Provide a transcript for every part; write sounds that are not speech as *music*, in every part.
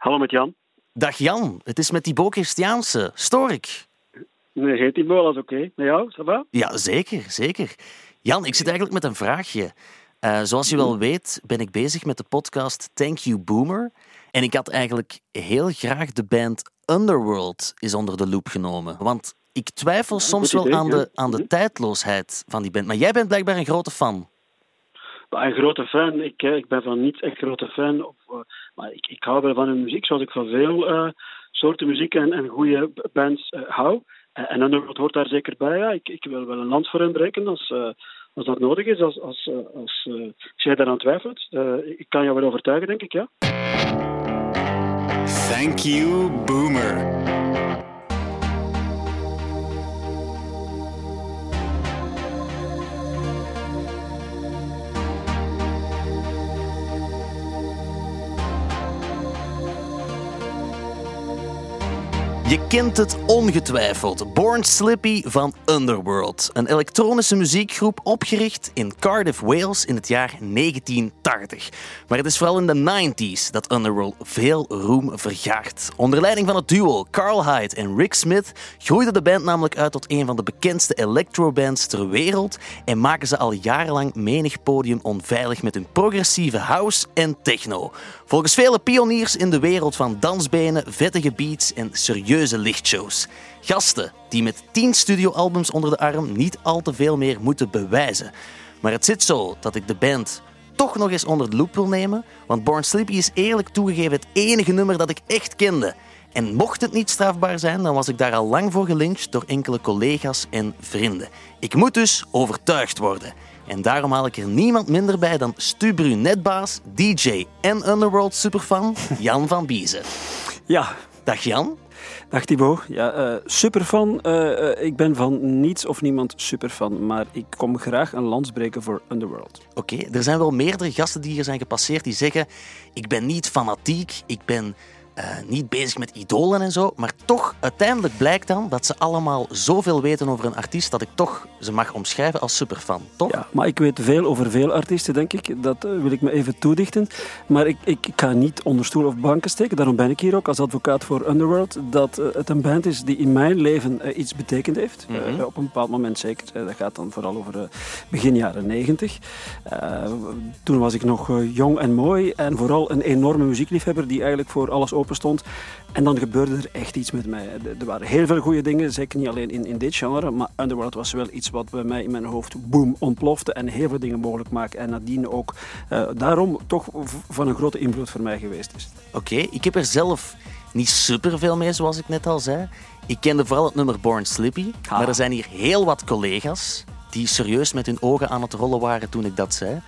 Hallo met Jan. Dag Jan, het is met Thibaut Christiaanse. Stoor ik? Nee, heet Thibaut, dat is oké. Met jou, va? Ja, zeker, zeker. Jan, ik zit eigenlijk met een vraagje. Uh, zoals je wel weet, ben ik bezig met de podcast Thank You Boomer. En ik had eigenlijk heel graag de band Underworld is onder de loep genomen. Want ik twijfel Ja, soms wel idee, aan ja. de, aan de Mhm. tijdloosheid van die band. Maar jij bent blijkbaar een grote fan. Een grote fan. Ik, eh, ik ben van niets echt grote fan. Of, eh, maar ik, ik hou wel van hun muziek, zoals ik van veel eh, soorten muziek en, en goede bands eh, hou. En, en Underworld hoort daar zeker bij. Ja. Ik, ik wil wel een land voor hen breken als, eh, als dat nodig is. Als, als, eh, als, eh, als jij daaraan twijfelt. Eh, ik kan jou wel overtuigen, denk ik, ja. Thank you, Boomer. Je kent het ongetwijfeld. Born Slippy van Underworld. Een elektronische muziekgroep opgericht in Cardiff, Wales in het jaar 1980. Maar het is vooral in de 90s dat Underworld veel roem vergaart. Onder leiding van het duo Carl Hyde en Rick Smith groeide de band namelijk uit tot een van de bekendste electrobands ter wereld en maken ze al jarenlang menig podium onveilig met hun progressieve house en techno. Volgens vele pioniers in de wereld van dansbenen, vettige beats en serieuze lichtshows. Gasten die met 10 studioalbums onder de arm niet al te veel meer moeten bewijzen. Maar het zit zo dat ik de band toch nog eens onder de loep wil nemen, want Born Sleepy is eerlijk toegegeven het enige nummer dat ik echt kende. En mocht het niet strafbaar zijn, dan was ik daar al lang voor gelyncht door enkele collega's en vrienden. Ik moet dus overtuigd worden. En daarom haal ik er niemand minder bij dan Stu Brunetbaas, DJ en Underworld superfan Jan van Biezen. Ja, Dag Jan. Dag Thibaut. Ja, eh, superfan. Eh, eh, ik ben van niets of niemand superfan, maar ik kom graag een lans breken voor Underworld. Oké, er zijn wel meerdere gasten die hier zijn gepasseerd die zeggen: Ik ben niet fanatiek, ik ben eh, niet bezig met idolen en zo. Maar toch, uiteindelijk blijkt dan dat ze allemaal zoveel weten over een artiest dat ik toch ze mag omschrijven als superfan, toch? Ja, maar ik weet veel over veel artiesten, denk ik. Dat eh, wil ik me even toedichten. Maar ik, ik, ik ga niet onder stoel of banken steken. Daarom ben ik hier ook als advocaat voor Underworld. Dat eh, het een band is die in mijn leven iets betekend heeft. Mhm. op een bepaald moment zeker. Dat gaat dan vooral over begin jaren negentig. toen was ik nog jong en mooi. En vooral een enorme muziekliefhebber die eigenlijk voor alles open stond. En dan gebeurde er echt iets met mij. Er- waren heel veel goede dingen, zeker niet alleen in, in dit genre. Maar Underworld was wel iets wat bij mij in mijn hoofd boom ontplofte. En heel veel dingen mogelijk maakte. En nadien ook eh, daarom toch van een grote invloed voor mij geweest is. Oké, ik heb er zelf niet superveel mee, zoals ik net al zei. Ik kende vooral het nummer Born Slippy. Ah. Maar er zijn hier heel wat collega's die serieus met hun ogen aan het rollen waren toen ik dat zei.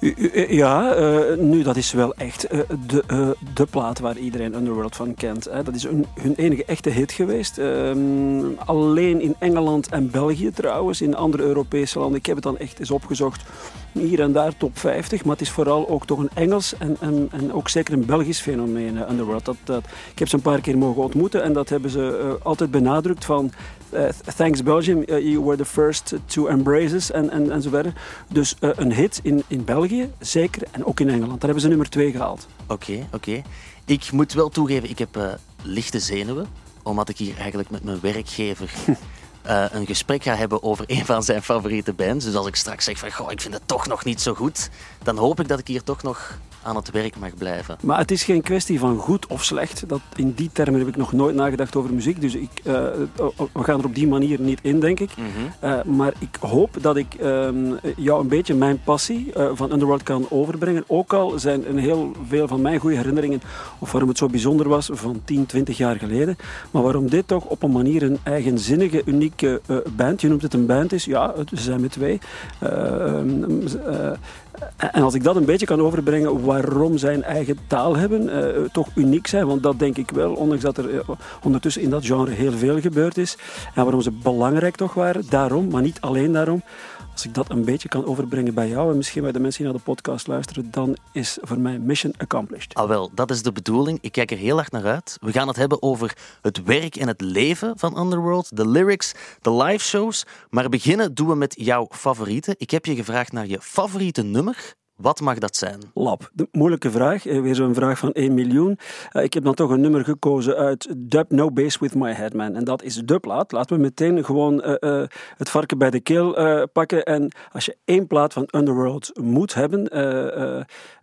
U- Ja, eh, nu dat is wel echt eh, de, eh, de plaat waar iedereen Underworld van kent. Hè. Dat is hun, hun enige echte hit geweest. Ehm, alleen in Engeland en België trouwens, in andere Europese landen. Ik heb het dan echt eens opgezocht. Hier en daar top 50, maar het is vooral ook toch een Engels en, en, en ook zeker een Belgisch fenomeen, eh, Underworld. Dat, dat, ik heb ze een paar keer mogen ontmoeten en dat hebben ze eh, altijd benadrukt van eh, thanks Belgium, you were the first to embrace us en, en, en zo verder. Dus een hit in, in België, zeker, en ook in Engeland. Daar hebben ze nummer 2 gehaald. Oké, oké. Ik moet wel toegeven, ik heb lichte zenuwen. Omdat ik hier eigenlijk met mijn werkgever *laughs* eh, een gesprek ga hebben over een van zijn favoriete bands. Dus als ik straks zeg van, goh, ik vind het toch nog niet zo goed, dan hoop ik dat ik hier toch nog aan het werk mag blijven. Maar het is geen kwestie van goed of slecht. Dat, in die termen heb ik nog nooit nagedacht over muziek. Dus ik, eh, we gaan er op die manier niet in, denk ik. Mhm. Eh, maar ik hoop dat ik ehm, jou een beetje mijn passie eh, van Underworld kan overbrengen. Ook al zijn een heel veel van mijn goede herinneringen, of waarom het zo bijzonder was, van 10, 20 jaar geleden. Maar waarom dit toch op een manier een eigenzinnige, unieke eh, band, je noemt het een band is, ja, het- ze zijn met twee. En als ik dat een beetje kan overbrengen, waarom zijn eigen taal hebben, eh, toch uniek zijn, want dat denk ik wel, ondanks dat er eh, ondertussen in dat genre heel veel gebeurd is. En waarom ze belangrijk toch waren, daarom, maar niet alleen daarom. Als ik dat een beetje kan overbrengen bij jou en misschien bij de mensen die naar de podcast luisteren, dan is voor mij mission accomplished. Ah wel, dat is de bedoeling. Ik kijk er heel hard naar uit. We gaan het hebben over het werk en het leven van Underworld, de lyrics, de live shows. Maar beginnen doen we met jouw favoriete. Ik heb je gevraagd naar je favoriete nummer Wat mag dat zijn? Lab. De moeilijke vraag. Eh, weer zo'n vraag van 1 miljoen. Uh, ik heb dan toch een nummer gekozen uit Dub No Bass With My Headman. En dat is de plaat. Laten we meteen gewoon uh, het varken bij de keel pakken. En als je één plaat van Underworld moet hebben,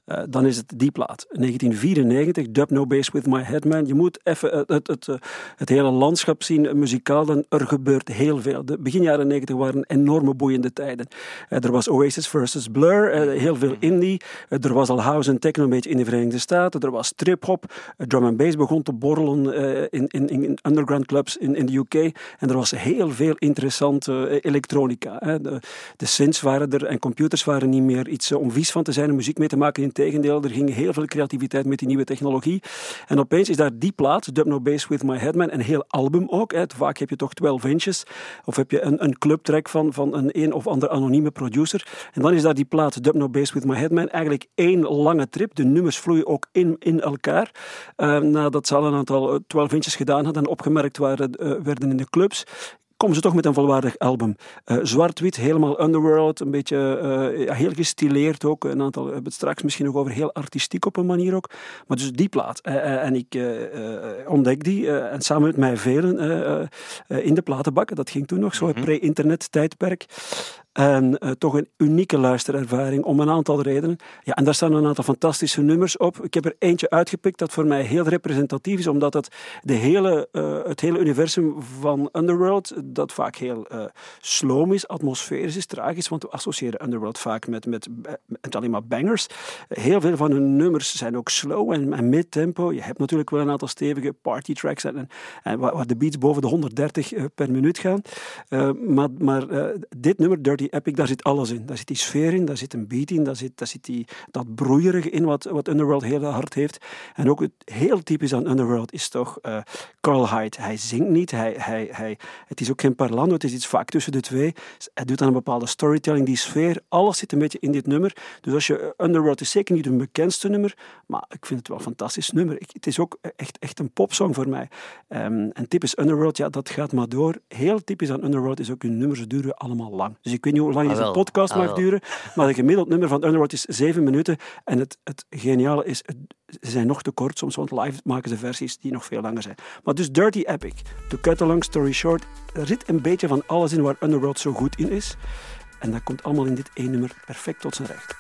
uh, dan is het die plaat. 1994, Dub No Bass With My Headman. Je moet even het, het, het, het, hele landschap zien, muzikaal. Dan er gebeurt heel veel. De begin jaren 90 waren enorme boeiende tijden. Uh, er was Oasis versus Blur, heel veel indie. er was al house en techno een beetje in de Verenigde Staten. Er was trip-hop. drum and bass begon te borrelen in, in, in, underground clubs in, in de UK. En er was heel veel interessante elektronica. De, de synths waren er en computers waren niet meer iets om vies van te zijn en muziek mee te maken in Integendeel, er ging heel veel creativiteit met die nieuwe technologie. En opeens is daar die plaat, Dub No With My Headman, een heel album ook. Vaak heb je toch 12 inches. Of heb je een, een clubtrack van, van een een of ander anonieme producer. En dan is daar die plaat, Dub No With My Headman, eigenlijk één lange trip. De nummers vloeien ook in, in elkaar. Uh, nadat ze al een aantal 12 inches gedaan hadden en opgemerkt waren, uh, werden in de clubs komen ze toch met een volwaardig album. Uh, Zwart-wit, helemaal underworld, een beetje uh, heel gestileerd ook. Een aantal, hebben het straks misschien nog over, heel artistiek op een manier ook. Maar dus die plaat. Uh, en ik ontdek die, en samen met mij velen, in de platenbakken. Dat ging toen nog zo, mm -hmm. pre-internet tijdperk. En uh, toch een unieke luisterervaring om een aantal redenen. Ja, en daar staan een aantal fantastische nummers op. Ik heb er eentje uitgepikt dat voor mij heel representatief is, omdat het de hele, uh, het hele universum van Underworld, dat vaak heel uh, sloom is, atmosferisch is, tragisch, want we associëren Underworld vaak met, met, alleen maar bangers. Heel veel van hun nummers zijn ook slow en, en mid-tempo. Je hebt natuurlijk wel een aantal stevige party tracks en, en waar de beats boven de 130 per minuut gaan. maar maar dit nummer, Dirty Epic, daar zit alles in. Daar zit die sfeer in, daar zit een beat in, daar zit, daar zit die, dat broeierige in wat, wat Underworld heel hard heeft. En ook het heel typisch aan Underworld is toch uh, Carl Hyde. Hij zingt niet, hij, hij, hij, het is ook geen parlando, het is iets vaak tussen de twee. Hij doet dan een bepaalde storytelling, die sfeer, alles zit een beetje in dit nummer. Dus als je, Underworld is zeker niet hun bekendste nummer, maar ik vind het wel een fantastisch nummer. Het is ook echt, echt een popsong voor mij. Um, en typisch Underworld, ja, dat gaat maar door. Heel typisch aan Underworld is ook hun nummers duren allemaal lang. Dus weet niet hoe lang ah, deze podcast ah, mag duren, maar het gemiddeld nummer van Underworld is zeven minuten. En het, het geniale is, ze zijn nog te kort soms, want live maken ze versies die nog veel langer zijn. Maar dus Dirty Epic, to cut a long story short, er zit een beetje van alles in waar Underworld zo goed in is. En dat komt allemaal in dit één nummer perfect tot zijn recht.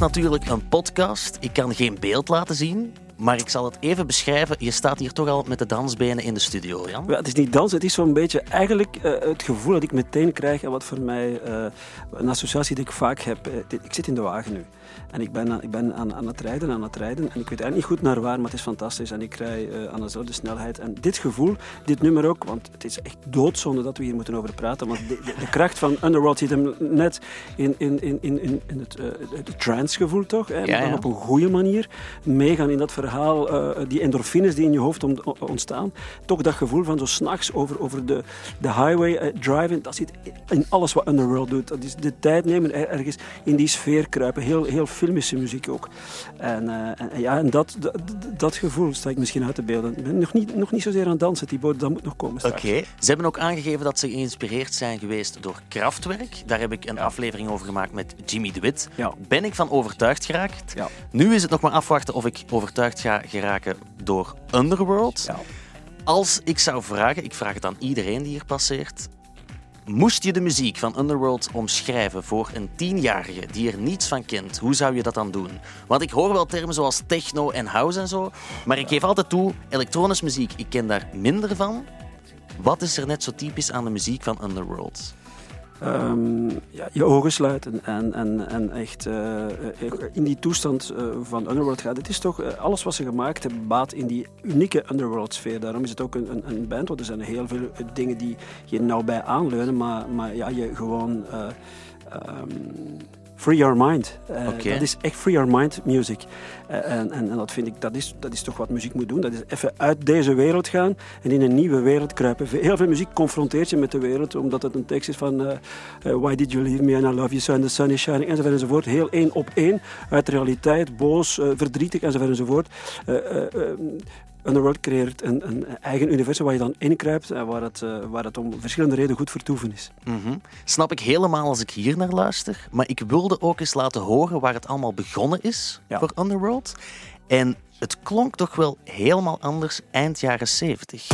Natuurlijk een podcast. Ik kan geen beeld laten zien. Maar ik zal het even beschrijven. Je staat hier toch al met de dansbenen in de studio, Jan? Ja, het is niet dans, het is zo'n beetje eigenlijk uh, het gevoel dat ik meteen krijg en wat voor mij uh, een associatie die ik vaak heb. Uh, ik zit in de wagen nu. En ik ben, aan, ik ben aan, aan het rijden, aan het rijden. En ik weet eigenlijk niet goed naar waar, maar het is fantastisch. En ik rij uh, aan dezelfde snelheid. En dit gevoel, dit nummer ook, want het is echt doodzonde dat we hier moeten over praten. Want de, de, de kracht van Underworld zit hem net in, in, in, in, in het, uh, het trance-gevoel, toch? Hè? Ja, ja. op een goede manier meegaan in dat verhaal. Uh, die endorfines die in je hoofd ontstaan. Toch dat gevoel van zo s'nachts over, over de, de highway driven. Dat zit in alles wat Underworld doet. Dat is de tijd nemen, ergens in die sfeer kruipen. Heel, heel filmische muziek ook. En, uh, en ja, en dat, dat, dat, gevoel sta ik misschien uit te beelden. Ik ben nog niet, nog niet zozeer aan het dansen, Thibaut. Dat moet nog komen Oké. Okay. Ze hebben ook aangegeven dat ze geïnspireerd zijn geweest door Kraftwerk. Daar heb ik een aflevering over gemaakt met Jimmy de Wit. Ja. Ben ik van overtuigd geraakt. Ja. Nu is het nog maar afwachten of ik overtuigd ga geraken door Underworld. Ja. Als ik zou vragen, ik vraag het aan iedereen die hier passeert, moest je de muziek van Underworld omschrijven voor een tienjarige die er niets van kent, hoe zou je dat dan doen? Want ik hoor wel termen zoals techno en house en zo, maar ik geef altijd toe, elektronische muziek, ik ken daar minder van. Wat is er net zo typisch aan de muziek van Underworld? Um, ja, je ogen sluiten en, en, en echt uh, in die toestand uh, van Underworld gaat. Het is toch alles wat ze gemaakt hebben, baat in die unieke Underworld-sfeer. Daarom is het ook een, een, een, band, want er zijn heel veel dingen die je nou bij aanleunen, maar, maar ja, je gewoon. Um, Free Your Mind. Uh, Dat is echt Free Your Mind music. Uh, en, en, en, dat vind ik, dat is, dat is toch wat muziek moet doen. Dat is even uit deze wereld gaan en in een nieuwe wereld kruipen. Heel veel muziek confronteert je met de wereld, omdat het een tekst is van uh, Why did you leave me and I love you so and the sun is shining enzovoort enzovoort. Heel één op één uit de realiteit, boos, verdrietig enzovoort enzovoort. Underworld creëert een, een, eigen universum waar je dan inkruipt en waar het, uh, waar het om verschillende redenen goed vertoeven is. Mm Snap ik helemaal als ik hier naar luister. Maar ik wilde ook eens laten horen waar het allemaal begonnen is voor Underworld. En het klonk toch wel helemaal anders eind jaren 70.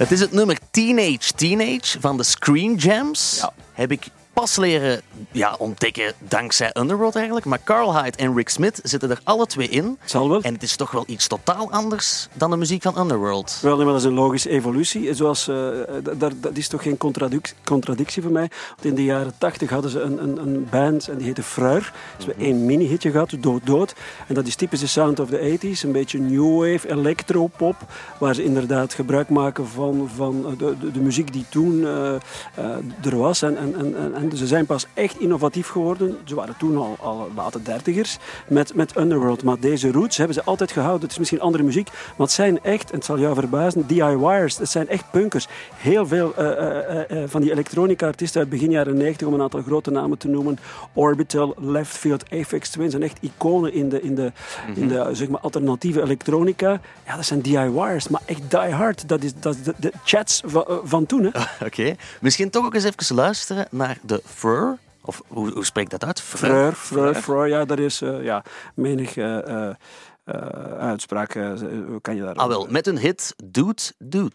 Het is het nummer Teenage Teenage van de Screen Gems. Ja. Heb ik pas leren ja, ontdekken dankzij Underworld eigenlijk. Maar Carl Hyde en Rick Smith zitten er alle twee in. Zal wel. En het is toch wel iets totaal anders dan de muziek van Underworld. Wel, nee, maar dat is een logische evolutie. Zoals, uh, dat, dat is toch geen contradictie, contradictie voor mij. Want in de jaren tachtig hadden ze een, een, een, band en die heette Fruir. Ze hebben één mini-hitje gehad, Dood Dood. En dat is typisch de sound of the 80s. Een beetje new wave, electropop. Waar ze inderdaad gebruik maken van, van de, de, de muziek die toen uh, uh, er was. En, en, en, en ze zijn pas echt innovatief geworden. Ze waren toen al, al late dertigers met, met Underworld. Maar deze roots hebben ze altijd gehouden. Het is misschien andere muziek, maar het zijn echt, en het zal jou verbazen, DIY'ers. Het zijn echt punkers. Heel veel uh, uh, uh, van die elektronica-artiesten uit begin jaren 90, om een aantal grote namen te noemen. Orbital, Left Field, Aphex Twin zijn echt iconen in de, in de, in de zeg maar, alternatieve elektronica. Ja, dat zijn DIY'ers, maar echt die hard. Dat is, dat is de, de chats van, van toen. *laughs* Oké, okay. misschien toch ook eens even luisteren naar de Fur. Of hoe, hoe spreekt dat uit? Freur, freur, freur. Ja, dat is uh, ja, menig uh, uh, uitspraak kan je daar... Ah wel, met een hit Doet Doet.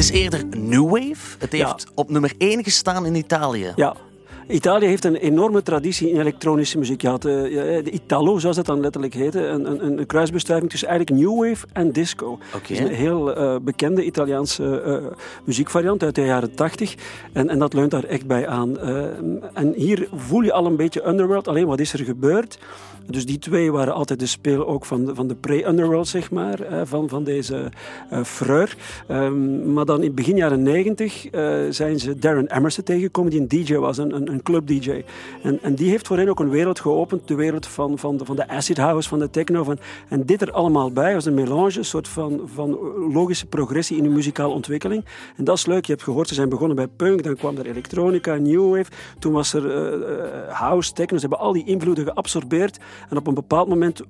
Is eerder New Wave. Het heeft op nummer 1 gestaan in Italië. Ja, Italië heeft een enorme traditie in elektronische muziek. Je had uh, de Italo, zoals dat dan letterlijk heette, een, een, een kruisbestuiving tussen eigenlijk new wave en disco. Okay. een heel uh, bekende Italiaanse uh, muziekvariant uit de jaren 80. En, en dat leunt daar echt bij aan. en hier voel je al een beetje underworld. Alleen wat is er gebeurd? Dus die twee waren altijd de speel ook van de, van de pre-underworld, zeg maar, van, van deze uh, freur. Um, maar dan in begin jaren 90 uh, zijn ze Darren Emerson tegengekomen, die een DJ was, een, een, een club-DJ. En, en die heeft voor hen ook een wereld geopend, de wereld van, van, de, van de acid house, van de techno. Van, en dit er allemaal bij was een melange, een soort van, van logische progressie in de muzikale ontwikkeling. En dat is leuk, je hebt gehoord, ze zijn begonnen bij punk, dan kwam er elektronica, new wave, toen was er uh, house, techno, ze hebben al die invloeden geabsorbeerd. En op een bepaald moment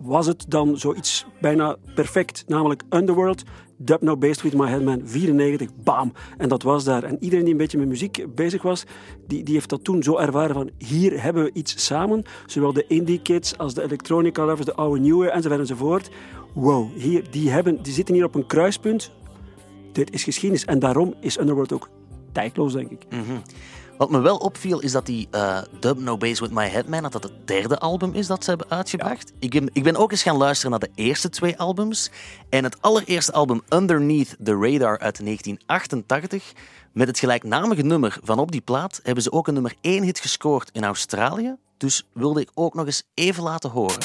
was het dan zoiets bijna perfect, namelijk Underworld, Dub No Based With My Headman, 94, bam. En dat was daar. En iedereen die een beetje met muziek bezig was, die, die heeft dat toen zo ervaren van hier hebben we iets samen. Zowel de indie kids als de electronica lovers, de oude nieuwe enzovoort enzovoort. Wow, hier, die, hebben, die zitten hier op een kruispunt. Dit is geschiedenis. En daarom is Underworld ook tijdloos, denk ik. -hmm. Wat me wel opviel is dat die uh, Dub No Bass With My Headman, dat dat het derde album is dat ze hebben uitgebracht. Ik, ben, ik ben ook eens gaan luisteren naar de eerste twee albums. En het allereerste album Underneath the Radar uit 1988, met het gelijknamige nummer van op die plaat, hebben ze ook een nummer 1 hit gescoord in Australië. Dus wilde ik ook nog eens even laten horen.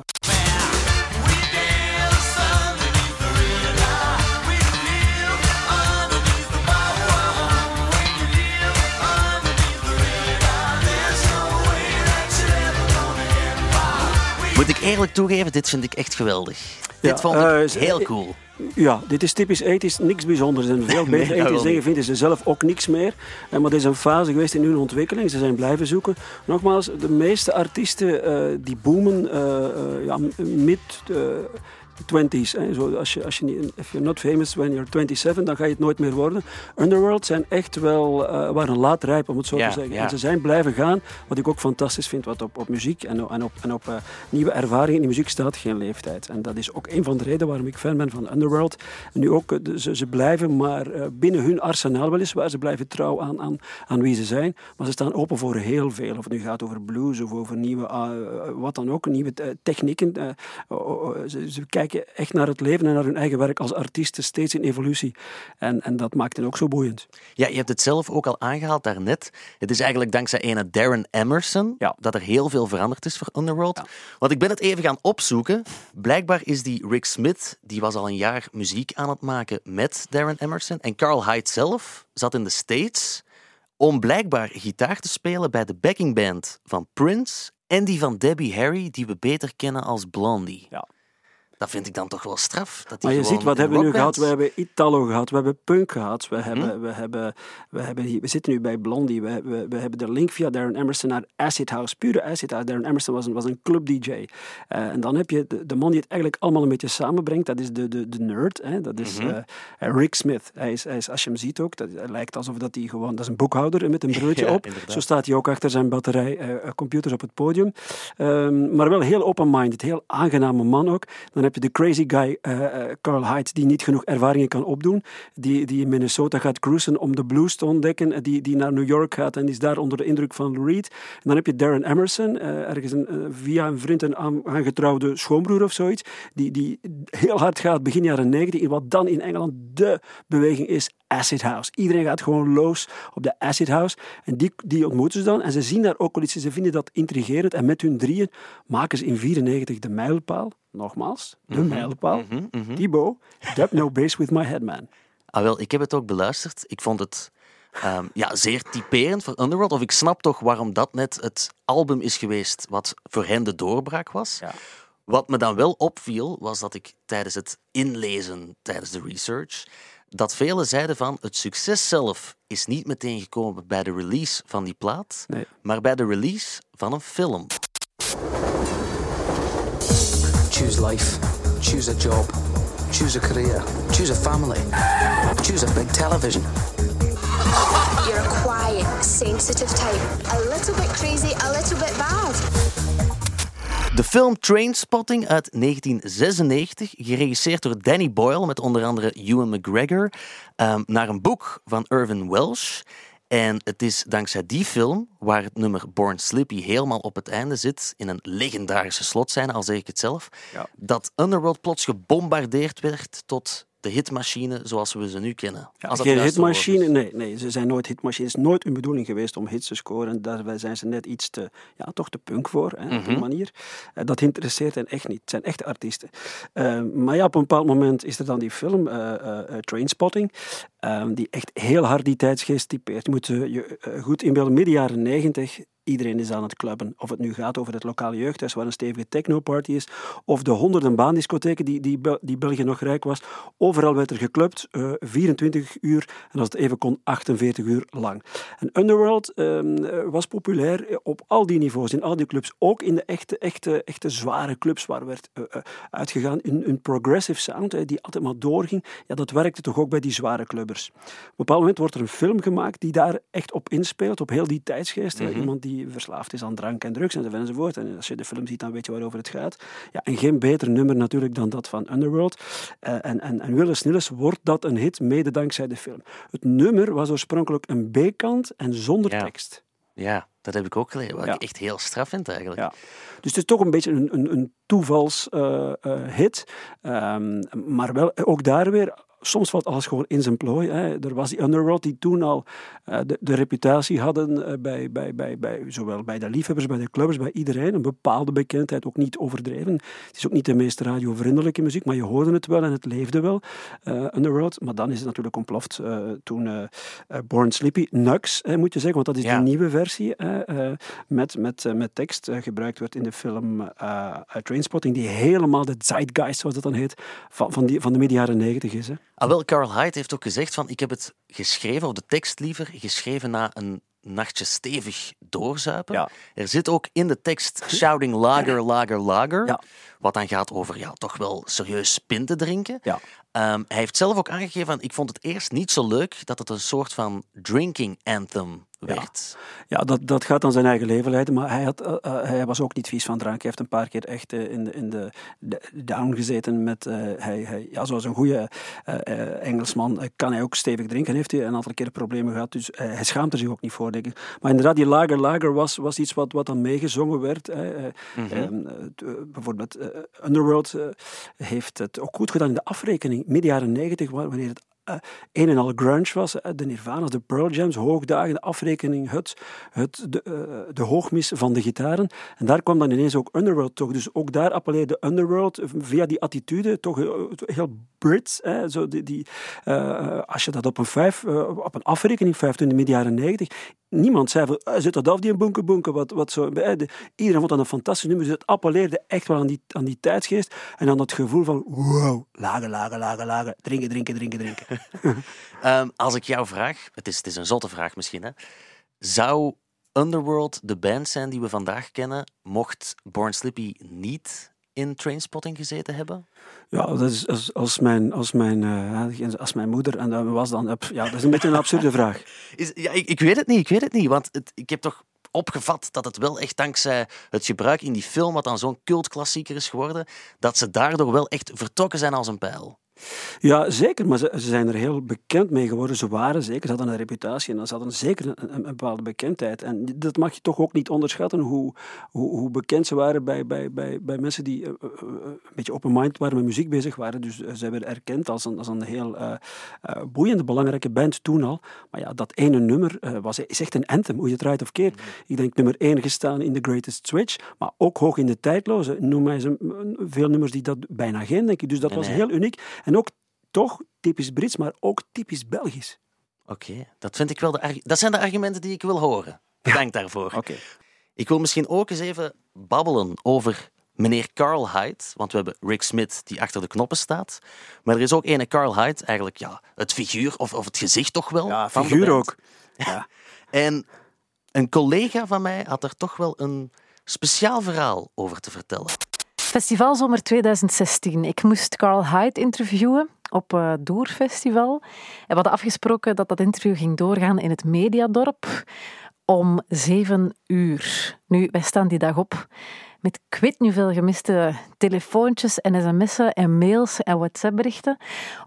Eerlijk toegeven, dit vind ik echt geweldig. dit vond ik uh, heel cool. Ja, dit is typisch 80 niks bijzonders. En veel *laughs* beter nee, 80s dingen vinden ze zelf ook niks meer. Maar het is een fase geweest in hun ontwikkeling. Ze zijn blijven zoeken. Nogmaals, de meeste artiesten uh, die boomen uh, ja, mid 20s. Hè. Zo, als je, als je niet, if you're not famous when you're 27, dan ga je het nooit meer worden. Underworld zijn echt wel, uh, waren laat rijp, om het zo te zeggen. En ze zijn blijven gaan, wat ik ook fantastisch vind, wat op, op muziek en, en op, en op uh, nieuwe ervaringen in de muziek staat geen leeftijd. En dat is ook een van de redenen waarom ik fan ben van Underworld. En nu ook, uh, ze, ze blijven maar binnen hun arsenaal weliswaar, ze blijven trouw aan, aan, aan wie ze zijn, maar ze staan open voor heel veel. Of het nu gaat over blues of over nieuwe, wat dan ook, nieuwe technieken. ze, ze kijken echt naar het leven en naar hun eigen werk als artiesten, steeds in evolutie. En, en dat maakt hen ook zo boeiend. Ja, je hebt het zelf ook al aangehaald daarnet. Het is eigenlijk dankzij ene Darren Emerson ja. dat er heel veel veranderd is voor Underworld. Ja. Want ik ben het even gaan opzoeken. Blijkbaar is die Rick Smith, die was al een jaar muziek aan het maken met Darren Emerson. En Carl Hyde zelf zat in de States om blijkbaar gitaar te spelen bij de backing band van Prince en die van Debbie Harry, die we beter kennen als Blondie. Ja. Dat vind ik dan toch wel straf. Dat maar je ziet, wat hebben we nu gehad? We hebben Italo gehad, we hebben punk gehad, we, hebben, mhm. we, hebben, we, hebben, we zitten nu bij Blondie, we, we, we hebben de link via Darren Emerson naar Acid House, pure Acid House. Darren Emerson was een, was een club-dj. Uh, eh, en dan heb je de, de, man die het eigenlijk allemaal een beetje samenbrengt, dat is de, de, de nerd, hè? dat is mm Rick Smith. Hij is, hij is, als je hem ziet ook, dat, het lijkt alsof dat hij gewoon, dat is een boekhouder met een *laughs* brilletje op. Zo staat hij ook achter zijn batterij uh, computers op het podium. Um, maar wel heel open-minded, heel aangename man ook. Dan heb je de crazy guy uh, Carl Hyde, die niet genoeg ervaringen kan opdoen, die, die in Minnesota gaat cruisen om de blues te ontdekken, die, die naar New York gaat en is daar onder de indruk van Reed. En dan heb je Darren Emerson, ergens via een vriend een aangetrouwde schoonbroer of zoiets, die, die heel hard gaat begin jaren 90 in wat dan in Engeland de beweging is, Acid House. Iedereen gaat gewoon los op de Acid House. En die, die ontmoeten ze dan. En ze zien daar ook wel iets. Ze vinden dat intrigerend. En met hun drieën maken ze in 94 de mijlpaal. Nogmaals, de mm -hmm. mijlpaal. Mm -hmm. Thibaut, dub no bass with my head, man. Ah, wel, ik heb het ook beluisterd. Ik vond het um, ja, zeer typerend voor Underworld. Of ik snap toch waarom dat net het album is geweest wat voor hen de doorbraak was. Ja. Wat me dan wel opviel, was dat ik tijdens het inlezen, tijdens de research, dat velen zeiden van het succes zelf is niet meteen gekomen bij de release van die plaat, nee. maar bij de release van een film. Choose life, choose a job, choose a career, choose a family, choose a big television. You're a quiet, sensitive type, a little bit crazy, a little bit bad. De film Trainspotting uit 1996, geregisseerd door Danny Boyle met onder andere Ewan McGregor, um, naar een boek van Irvin Welsh. En het is dankzij die film, waar het nummer Born Slippy helemaal op het einde zit, in een legendarische slotscène, al zeg ik het zelf, ja. dat Underworld plots gebombardeerd werd tot de hitmachine zoals we ze nu kennen. Ja, geen hitmachine, nee, nee, ze zijn nooit hitmachines. Het is nooit hun bedoeling geweest om hits te scoren. Daar zijn ze net iets te, ja, toch te punk voor, hè, op die mhm. manier. Uh, dat interesseert hen echt niet. Het zijn echte artiesten. Uh, maar ja, op een bepaald moment is er dan die film, uh, Trainspotting, die echt heel hard die tijdsgeest typeert. Je moet je goed inbeelden, midden jaren negentig Iedereen is aan het clubben. Of het nu gaat over het lokale jeugdhuis waar een stevige technoparty is, of de honderden baandiscotheken die, die, die België nog rijk was. Overal werd er geclubt, uh, 24 uur en als het even kon, 48 uur lang. En Underworld uh, was populair op al die niveaus, in al die clubs. Ook in de echte, echte, echte zware clubs waar werd uh, uitgegaan. In een progressive sound, die altijd maar doorging. Ja, dat werkte toch ook bij die zware clubbers. Op een bepaald moment wordt er een film gemaakt die daar echt op inspeelt, op heel die tijdsgeest. Mm Iemand die verslaafd is aan drank en drugs enzovoort. En als je de film ziet, dan weet je waarover het gaat. Ja, en geen beter nummer natuurlijk dan dat van Underworld. Uh, en, en, en Willis Nilles wordt dat een hit, mede dankzij de film. Het nummer was oorspronkelijk een B-kant en zonder tekst. Ja, dat heb ik ook gelezen, wat ik echt heel straf vind eigenlijk. Ja. Dus het is toch een beetje een, een, een toevalshit. Uh, uh, hit. Um, maar wel ook daar weer soms valt alles gewoon in zijn plooi. Hè. Er was die underworld die toen al uh, de, de, reputatie hadden uh, bij, bij, bij, bij, zowel bij de liefhebbers, bij de clubbers, bij iedereen. Een bepaalde bekendheid, ook niet overdreven. Het is ook niet de meest radiovriendelijke muziek, maar je hoorde het wel en het leefde wel, uh, Underworld. Maar dan is het natuurlijk ontploft toen Born Sleepy, Nux moet je zeggen, want dat is ja. de nieuwe versie met, met, met tekst gebruikt werd in de film Trainspotting, die helemaal de zeitgeist, zoals dat dan heet, van, van, die, van de midden jaren negentig is. Hè. Ah, wel, Carl Hyde heeft ook gezegd van ik heb het geschreven, of de tekst liever, geschreven na een nachtje stevig doorzuipen. Ja. Er zit ook in de tekst shouting lager, lager, lager. Ja. Wat dan gaat over ja, toch wel serieus pinten drinken. Ja. Um, hij heeft zelf ook aangegeven, ik vond het eerst niet zo leuk dat het een soort van drinking anthem werd. Ja, ja dat, dat gaat dan zijn eigen leven leiden, maar hij, had, uh, hij was ook niet vies van drank. Hij heeft een paar keer echt uh, in, de, in de, down gezeten met, hij, hij, ja, zoals een goede Engelsman kan hij ook stevig drinken. Heeft hij een aantal keer problemen gehad, dus hij schaamt er zich ook niet voor, denk ik. Maar inderdaad, die lager, lager was, was iets wat, wat dan meegezongen werd. Mm -hmm. bijvoorbeeld Underworld heeft het ook goed gedaan in de afrekening, midden jaren negentig, wanneer het uh, een en al grunge was. de Nirvana's, de Pearl Jams, hoogdagen, de afrekening, het, het, de, uh, de hoogmis van de gitaren. En daar kwam dan ineens ook Underworld toch. Dus ook daar appelleerde Underworld via die attitude toch heel Brits. Hè, zo die, die, uh, als je dat op een, vijf, op een afrekening vijft in de midden jaren negentig, niemand zei van, zit dat af die een bunker bunker, wat, wat zo. De, iedereen vond dat een fantastisch nummer. Dus het appelleerde echt wel aan die, aan die tijdsgeest en aan dat gevoel van, wow, lager, lager, lager, lager, drinken, drinken, drinken, drinken. um, *laughs* *laughs* als ik jou vraag, het is, het is een zotte vraag misschien, hè? zou Underworld de band zijn die we vandaag kennen, mocht Born Slippy niet in Trainspotting gezeten hebben? Ja, dat is als, als mijn, als, mijn, uh, als mijn moeder en dat was dan... Ja, dat is een beetje een absurde vraag. *laughs* Is, ja, ik, ik weet het niet, ik weet het niet, want het, ik heb toch opgevat dat het wel echt dankzij het gebruik in die film, wat dan zo'n cultklassieker is geworden, dat ze daardoor wel echt vertrokken zijn als een pijl. Ja, zeker, maar ze, ze, zijn er heel bekend mee geworden. Ze waren zeker, ze hadden een reputatie en ze hadden zeker een, een, bepaalde bekendheid. En dat mag je toch ook niet onderschatten, hoe, hoe, hoe bekend ze waren bij, bij, bij, bij mensen die uh, een beetje open mind waren, met muziek bezig waren. Dus uh, ze werden erkend als een, als een heel uh, boeiende, belangrijke band toen al. Maar ja, dat ene nummer was, is echt een anthem, hoe je het draait of keert. Mm. Ik denk nummer één gestaan in The Greatest Switch, maar ook hoog in de tijdloze. Noem mij ze veel nummers die dat bijna geen, denk ik. Dus dat was heel uniek. En ook toch typisch Brits, maar ook typisch Belgisch. Oké, dat vind ik wel de dat zijn de argumenten die ik wil horen. Bedankt daarvoor. Oké. Ik wil misschien ook eens even babbelen over meneer Carl Hyde, want we hebben Rick Smith die achter de knoppen staat. Maar er is ook ene Carl Hyde, eigenlijk ja, het figuur of, of het gezicht toch wel. Ja, figuur ook. *laughs* Ja. en een collega van mij had er toch wel een speciaal verhaal over te vertellen. Festivalzomer 2016. Ik moest Carl Hyde interviewen op uh, Doerfestival. En we hadden afgesproken dat dat interview ging doorgaan in het Mediadorp om zeven uur. Nu, wij staan die dag op met ik nu veel gemiste telefoontjes en sms'en en mails en WhatsApp-berichten,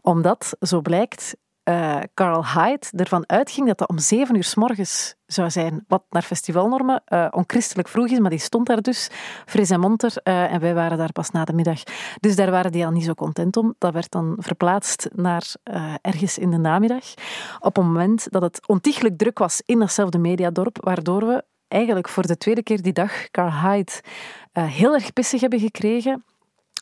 omdat, zo blijkt, uh, Carl Hyde ervan uitging dat dat om zeven uur s morgens zou zijn. Wat naar festivalnormen uh, onchristelijk vroeg is, maar die stond daar dus, fris en monter. Uh, en wij waren daar pas na de middag. Dus daar waren die al niet zo content om. Dat werd dan verplaatst naar ergens in de namiddag. Op het moment dat het ontiegelijk druk was in datzelfde mediadorp, waardoor we eigenlijk voor de tweede keer die dag Carl Hyde heel erg pissig hebben gekregen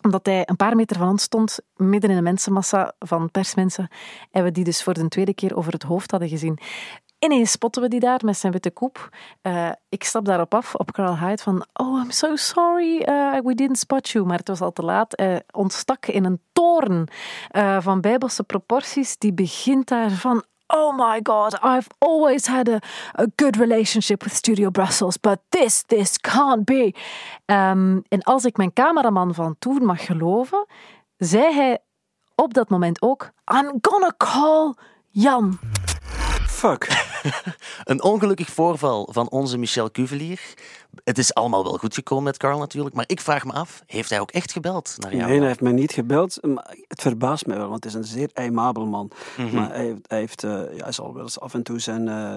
omdat hij een paar meter van ons stond, midden in een mensenmassa van persmensen. En we die dus voor de tweede keer over het hoofd hadden gezien. Ineens spotten we die daar met zijn witte koep. Uh, ik stap daarop af, op Carl Hyde, van... Oh, I'm so sorry, uh, we didn't spot you. Maar het was al te laat. Ontstak in een toren uh, van bijbelse proporties. Die begint daar van oh my god, I've always had a, good relationship with Studio Brussels, but this, this can't be. Um, en als ik mijn cameraman van toen mag geloven, zei hij op dat moment ook: I'm gonna call Jan. Fuck. *laughs* een ongelukkig voorval van onze Michel Cuvelier. Het is allemaal wel goed gekomen met Carl natuurlijk, maar ik vraag me af, heeft hij ook echt gebeld naar jou? Nee, hij heeft mij niet gebeld. Maar het verbaast mij wel, want het is een zeer aimabel man. Mhm. Maar hij, hij heeft, uh, ja, hij zal wel eens af en toe zijn... Uh,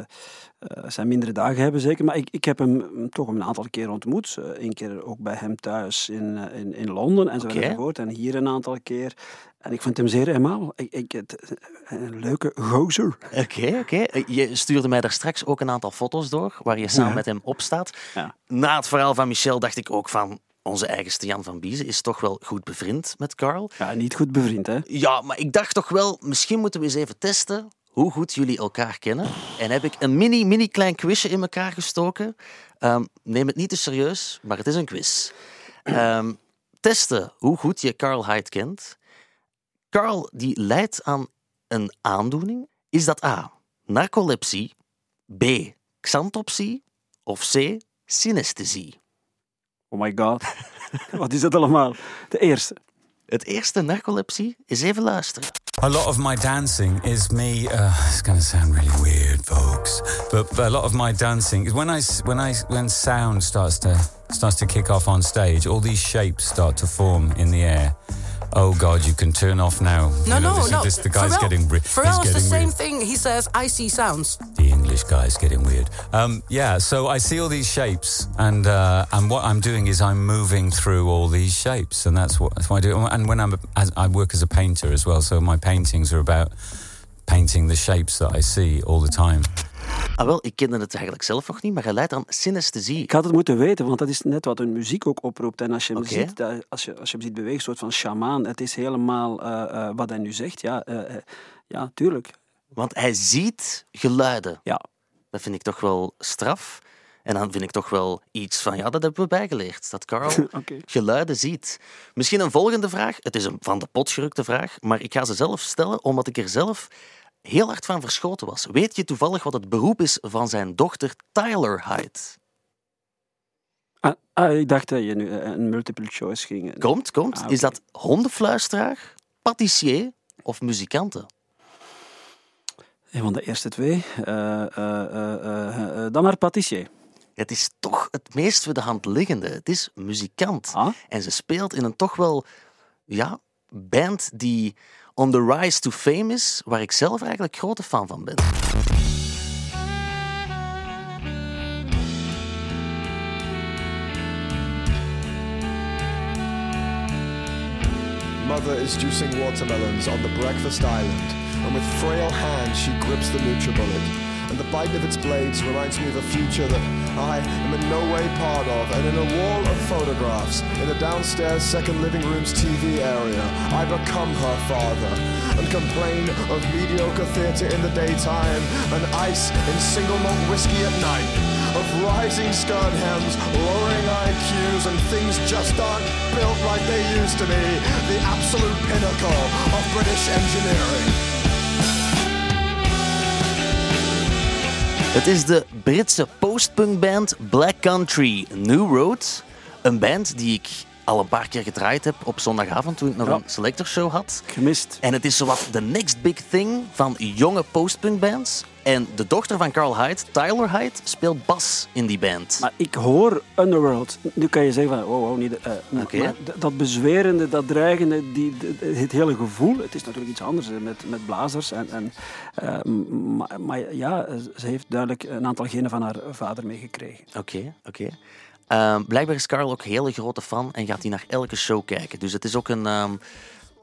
uh, zijn mindere dagen hebben, zeker. Maar ik, ik heb hem toch een aantal keer ontmoet. Eén keer ook bij hem thuis in, in, in Londen enzovoort. En hier een aantal keer. En ik vind hem zeer eenmaal. Ik, ik, het, een leuke gozer. Oké, oké. Je stuurde mij daar straks ook een aantal foto's door, waar je samen met hem op staat. Ja. Na het verhaal van Michel dacht ik ook van, onze eigenste Jan van Biezen is toch wel goed bevriend met Carl. Ja, niet goed bevriend, hè? Ja, maar ik dacht toch wel, misschien moeten we eens even testen hoe goed jullie elkaar kennen. En heb ik een mini, mini klein quizje in elkaar gestoken. Um, neem het niet te serieus, maar het is een quiz. Um, testen hoe goed je Carl Hyde kent. Carl die lijdt aan een aandoening. Is dat A. Narcolepsie, B. Xanthopsie of C. Synesthesie? Oh my god. *laughs* Wat is dat allemaal? De eerste. Het eerste narcolepsie is even luisteren. A lot of my dancing is me. Uh, it's going to sound really weird, folks, but, a lot of my dancing is when I when I when sound starts to starts to kick off on stage. All these shapes start to form in the air. Oh God, you can turn off now. No, you know, no, this, no. This, the guy's Pharrell, getting weird. Pharrell's the same weird. thing. He says, I see sounds. The English guy's getting weird. Um, yeah, so I see all these shapes, and uh, and what I'm doing is I'm moving through all these shapes, and that's what, that's what I do. And when I'm, as, I work as a painter as well, so my paintings are about painting the shapes that I see all the time. Ah, wel, ik kende het eigenlijk zelf nog niet, maar hij leidt aan synesthesie. Ik had het moeten weten, want dat is net wat hun muziek ook oproept. En als je hem, ziet, als je, als je hem ziet bewegen, een soort van shamaan, het is helemaal uh, uh, wat hij nu zegt. Ja, uh, ja, tuurlijk. Want hij ziet geluiden. Ja. Dat vind ik toch wel straf. En dan vind ik toch wel iets van, ja, dat hebben we bijgeleerd. Dat Carl *laughs* okay. geluiden ziet. Misschien een volgende vraag. Het is een van de pot gerukte vraag, maar ik ga ze zelf stellen, omdat ik er zelf heel hard van verschoten was. Weet je toevallig wat het beroep is van zijn dochter Tyler Hyde? Ah, ah, ik dacht dat je nu eh, een multiple choice ging. Komt, komt. Ah, Is dat hondenfluisteraar, patissier of muzikante? Een van de eerste twee. Uh, uh, dan maar patissier. Het is toch het meest voor de hand liggende. Het is muzikant. Ah? En ze speelt in een toch wel ja, band die On the Rise to Fame is, waar ik zelf er eigenlijk grote fan van ben. Mother is juicing watermelons on the breakfast island, and with frail hands she grips the NutriBullet and the bite of its blades reminds me of a future that I am in no way part of. And in a wall of photographs, in the downstairs second living room's TV area, I become her father and complain of mediocre theatre in the daytime and ice in single malt whiskey at night. Of rising skirt hems, lowering IQs, and things just aren't built like they used to be. The absolute pinnacle of British engineering. Het is de Britse postpunkband Black Country New Road. Een band die ik al een paar keer gedraaid heb op zondagavond toen ik nog een selector show had. Gemist. En het is zowat de next big thing van jonge postpunkbands. En de dochter van Carl Hyde, Tyler Hyde, speelt bas in die band. Maar ik hoor Underworld. Nu kan je zeggen van, wow, wow niet, uh, dat bezwerende, dat dreigende, die, het hele gevoel. Het is natuurlijk iets anders met, met blazers. En, en, uh, maar, maar, ja, ze heeft duidelijk een aantal genen van haar vader meegekregen. Oké, oké. Ehm, blijkbaar is Carl ook een hele grote fan en gaat hij naar elke show kijken. Dus het is ook een, um,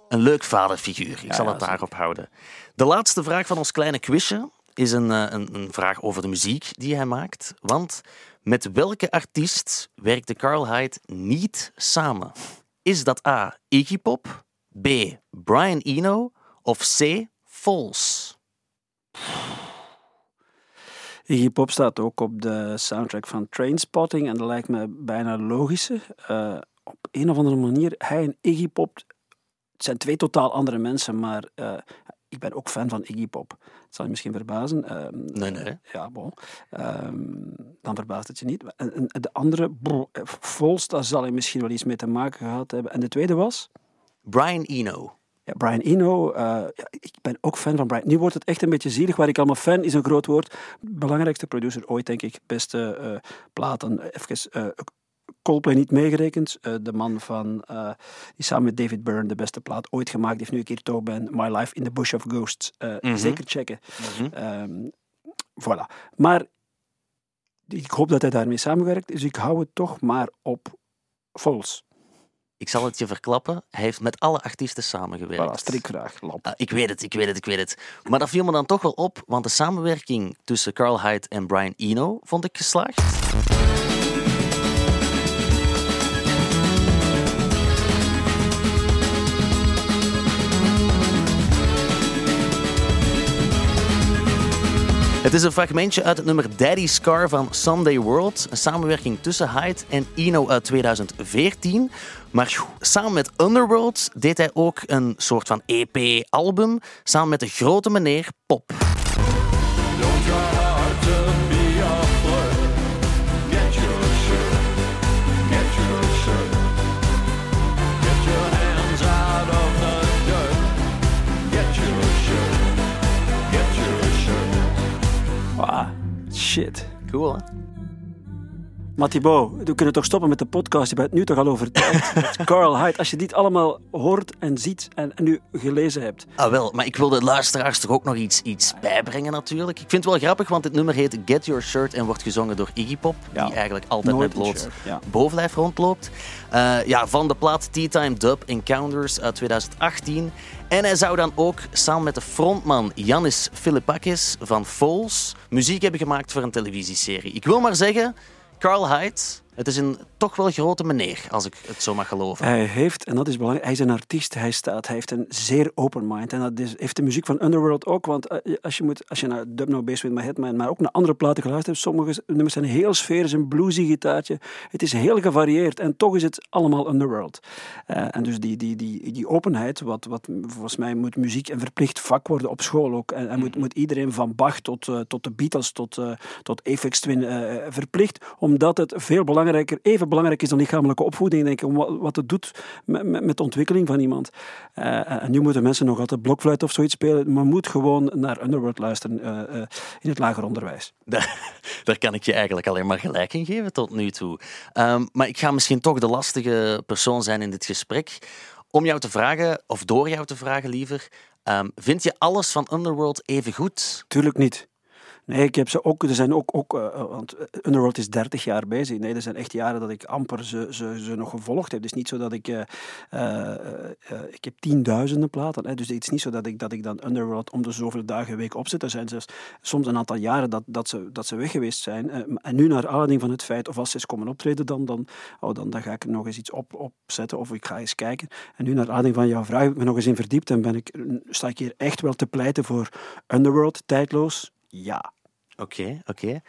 een leuk vaderfiguur. Ik zal het daarop houden. De laatste vraag van ons kleine quizje is een, eh, een, een, vraag over de muziek die hij maakt. Want met welke artiest werkte Carl Hyde niet samen? Is dat A. Iggy Pop, B. Brian Eno of C. Foles? Iggy Pop staat ook op de soundtrack van Trainspotting en dat lijkt me bijna logische. Uh, op een of andere manier, hij en Iggy Pop het zijn twee totaal andere mensen, maar uh, ik ben ook fan van Iggy Pop. Dat zal je misschien verbazen. Uh, nee, nee. Ja, bon. Um, dan verbaast het je niet. En, de andere, Vols, daar zal je misschien wel iets mee te maken gehad hebben. En de tweede was? Brian Eno. Ja, Brian Eno, uh, ja, ik ben ook fan van Brian. Nu wordt het echt een beetje zielig. Waar ik allemaal fan is een groot woord. Belangrijkste producer ooit, denk ik. Beste uh, platen. Even uh, Coldplay niet meegerekend. de man van, die samen met David Byrne de beste plaat ooit gemaakt heeft. Nu ik hier toch ben. My Life in the Bush of Ghosts. Mm -hmm. Zeker checken. Mm -hmm. um, voilà. Maar ik hoop dat hij daarmee samenwerkt. Dus ik hou het toch maar op Vols. Ik zal het je verklappen. Hij heeft met alle artiesten samengewerkt. Voilà, strikvraag. Ah, ik weet het, ik weet het, ik weet het. Maar dat viel me dan toch wel op, want de samenwerking tussen Carl Hyde en Brian Eno vond ik geslaagd. Het is een fragmentje uit het nummer Daddy's Car van Sunday World. Een samenwerking tussen Hyde en Eno uit 2014. Maar samen met Underworld deed hij ook een soort van EP-album. Samen met de grote meneer Pop. Shit. Cool, hè? Maar Thibaut, we kunnen toch stoppen met de podcast? Je bent nu toch al overtuigd. *laughs* Carl Hyde, als je dit allemaal hoort en ziet en, en nu gelezen hebt. Ah wel, maar ik wil de luisteraars toch ook nog iets, iets bijbrengen natuurlijk. Ik vind het wel grappig, want dit nummer heet Get Your Shirt en wordt gezongen door Iggy Pop, Ja. die eigenlijk altijd Nooit met bloot ja. bovenlijf rondloopt. Eh, ja, van de plaat Tea Time Dub Encounters uit 2018. En hij zou dan ook samen met de frontman Yannis Philippakis van Foles muziek hebben gemaakt voor een televisieserie. Ik wil maar zeggen, Carl Hyde, het is een toch wel grote meneer, als ik het zo mag geloven. Hij heeft, en dat is belangrijk, hij is een artiest, hij staat, hij heeft een zeer open mind. En dat is, heeft de muziek van Underworld ook, want eh, als je, moet, als je naar Dub No Bass With My Headman, maar ook naar andere platen geluisterd hebt, sommige nummers zijn heel sferisch, een bluesy gitaartje. Het is heel gevarieerd en toch is het allemaal Underworld. Eh, en dus die, die, die, die openheid, wat, wat volgens mij moet muziek een verplicht vak worden op school ook. En, en moet, moet iedereen van Bach tot, eh, tot de Beatles, tot, eh tot Aphex Twin verplicht, omdat het veel belangrijker, even belangrijk is dan lichamelijke opvoeding, denk ik, om wat, wat het doet met, met, met de ontwikkeling van iemand. Eh, en nu moeten mensen nog altijd blokfluit of zoiets spelen, maar moet gewoon naar Underworld luisteren eh, in het lager onderwijs. Daar, *laughs* daar kan ik je eigenlijk alleen maar gelijk in geven tot nu toe. Ehm, maar ik ga misschien toch de lastige persoon zijn in dit gesprek. Om jou te vragen, of door jou te vragen liever, ehm, vind je alles van Underworld even goed? Tuurlijk niet. Nee, ik heb ze ook, er zijn ook, ook eh, want Underworld is 30 jaar bezig. Nee, er zijn echt jaren dat ik amper ze, ze, ze nog gevolgd heb. Het is niet zo dat ik, eh, eh, eh, ik heb tienduizenden platen, hè, dus het is niet zo dat ik, dat ik dan Underworld om de zoveel dagen week opzet. Er zijn zelfs soms een aantal jaren dat, dat, ze, dat ze weg geweest zijn. Eh, en nu naar aanleiding van het feit, of als ze eens komen optreden, dan, dan, oh, dan, dan ga ik nog eens iets op, opzetten of ik ga eens kijken. En nu naar aanleiding van jouw vraag heb ik me nog eens in verdiept en ben ik, sta ik hier echt wel te pleiten voor Underworld, tijdloos, ja. Oké, oké.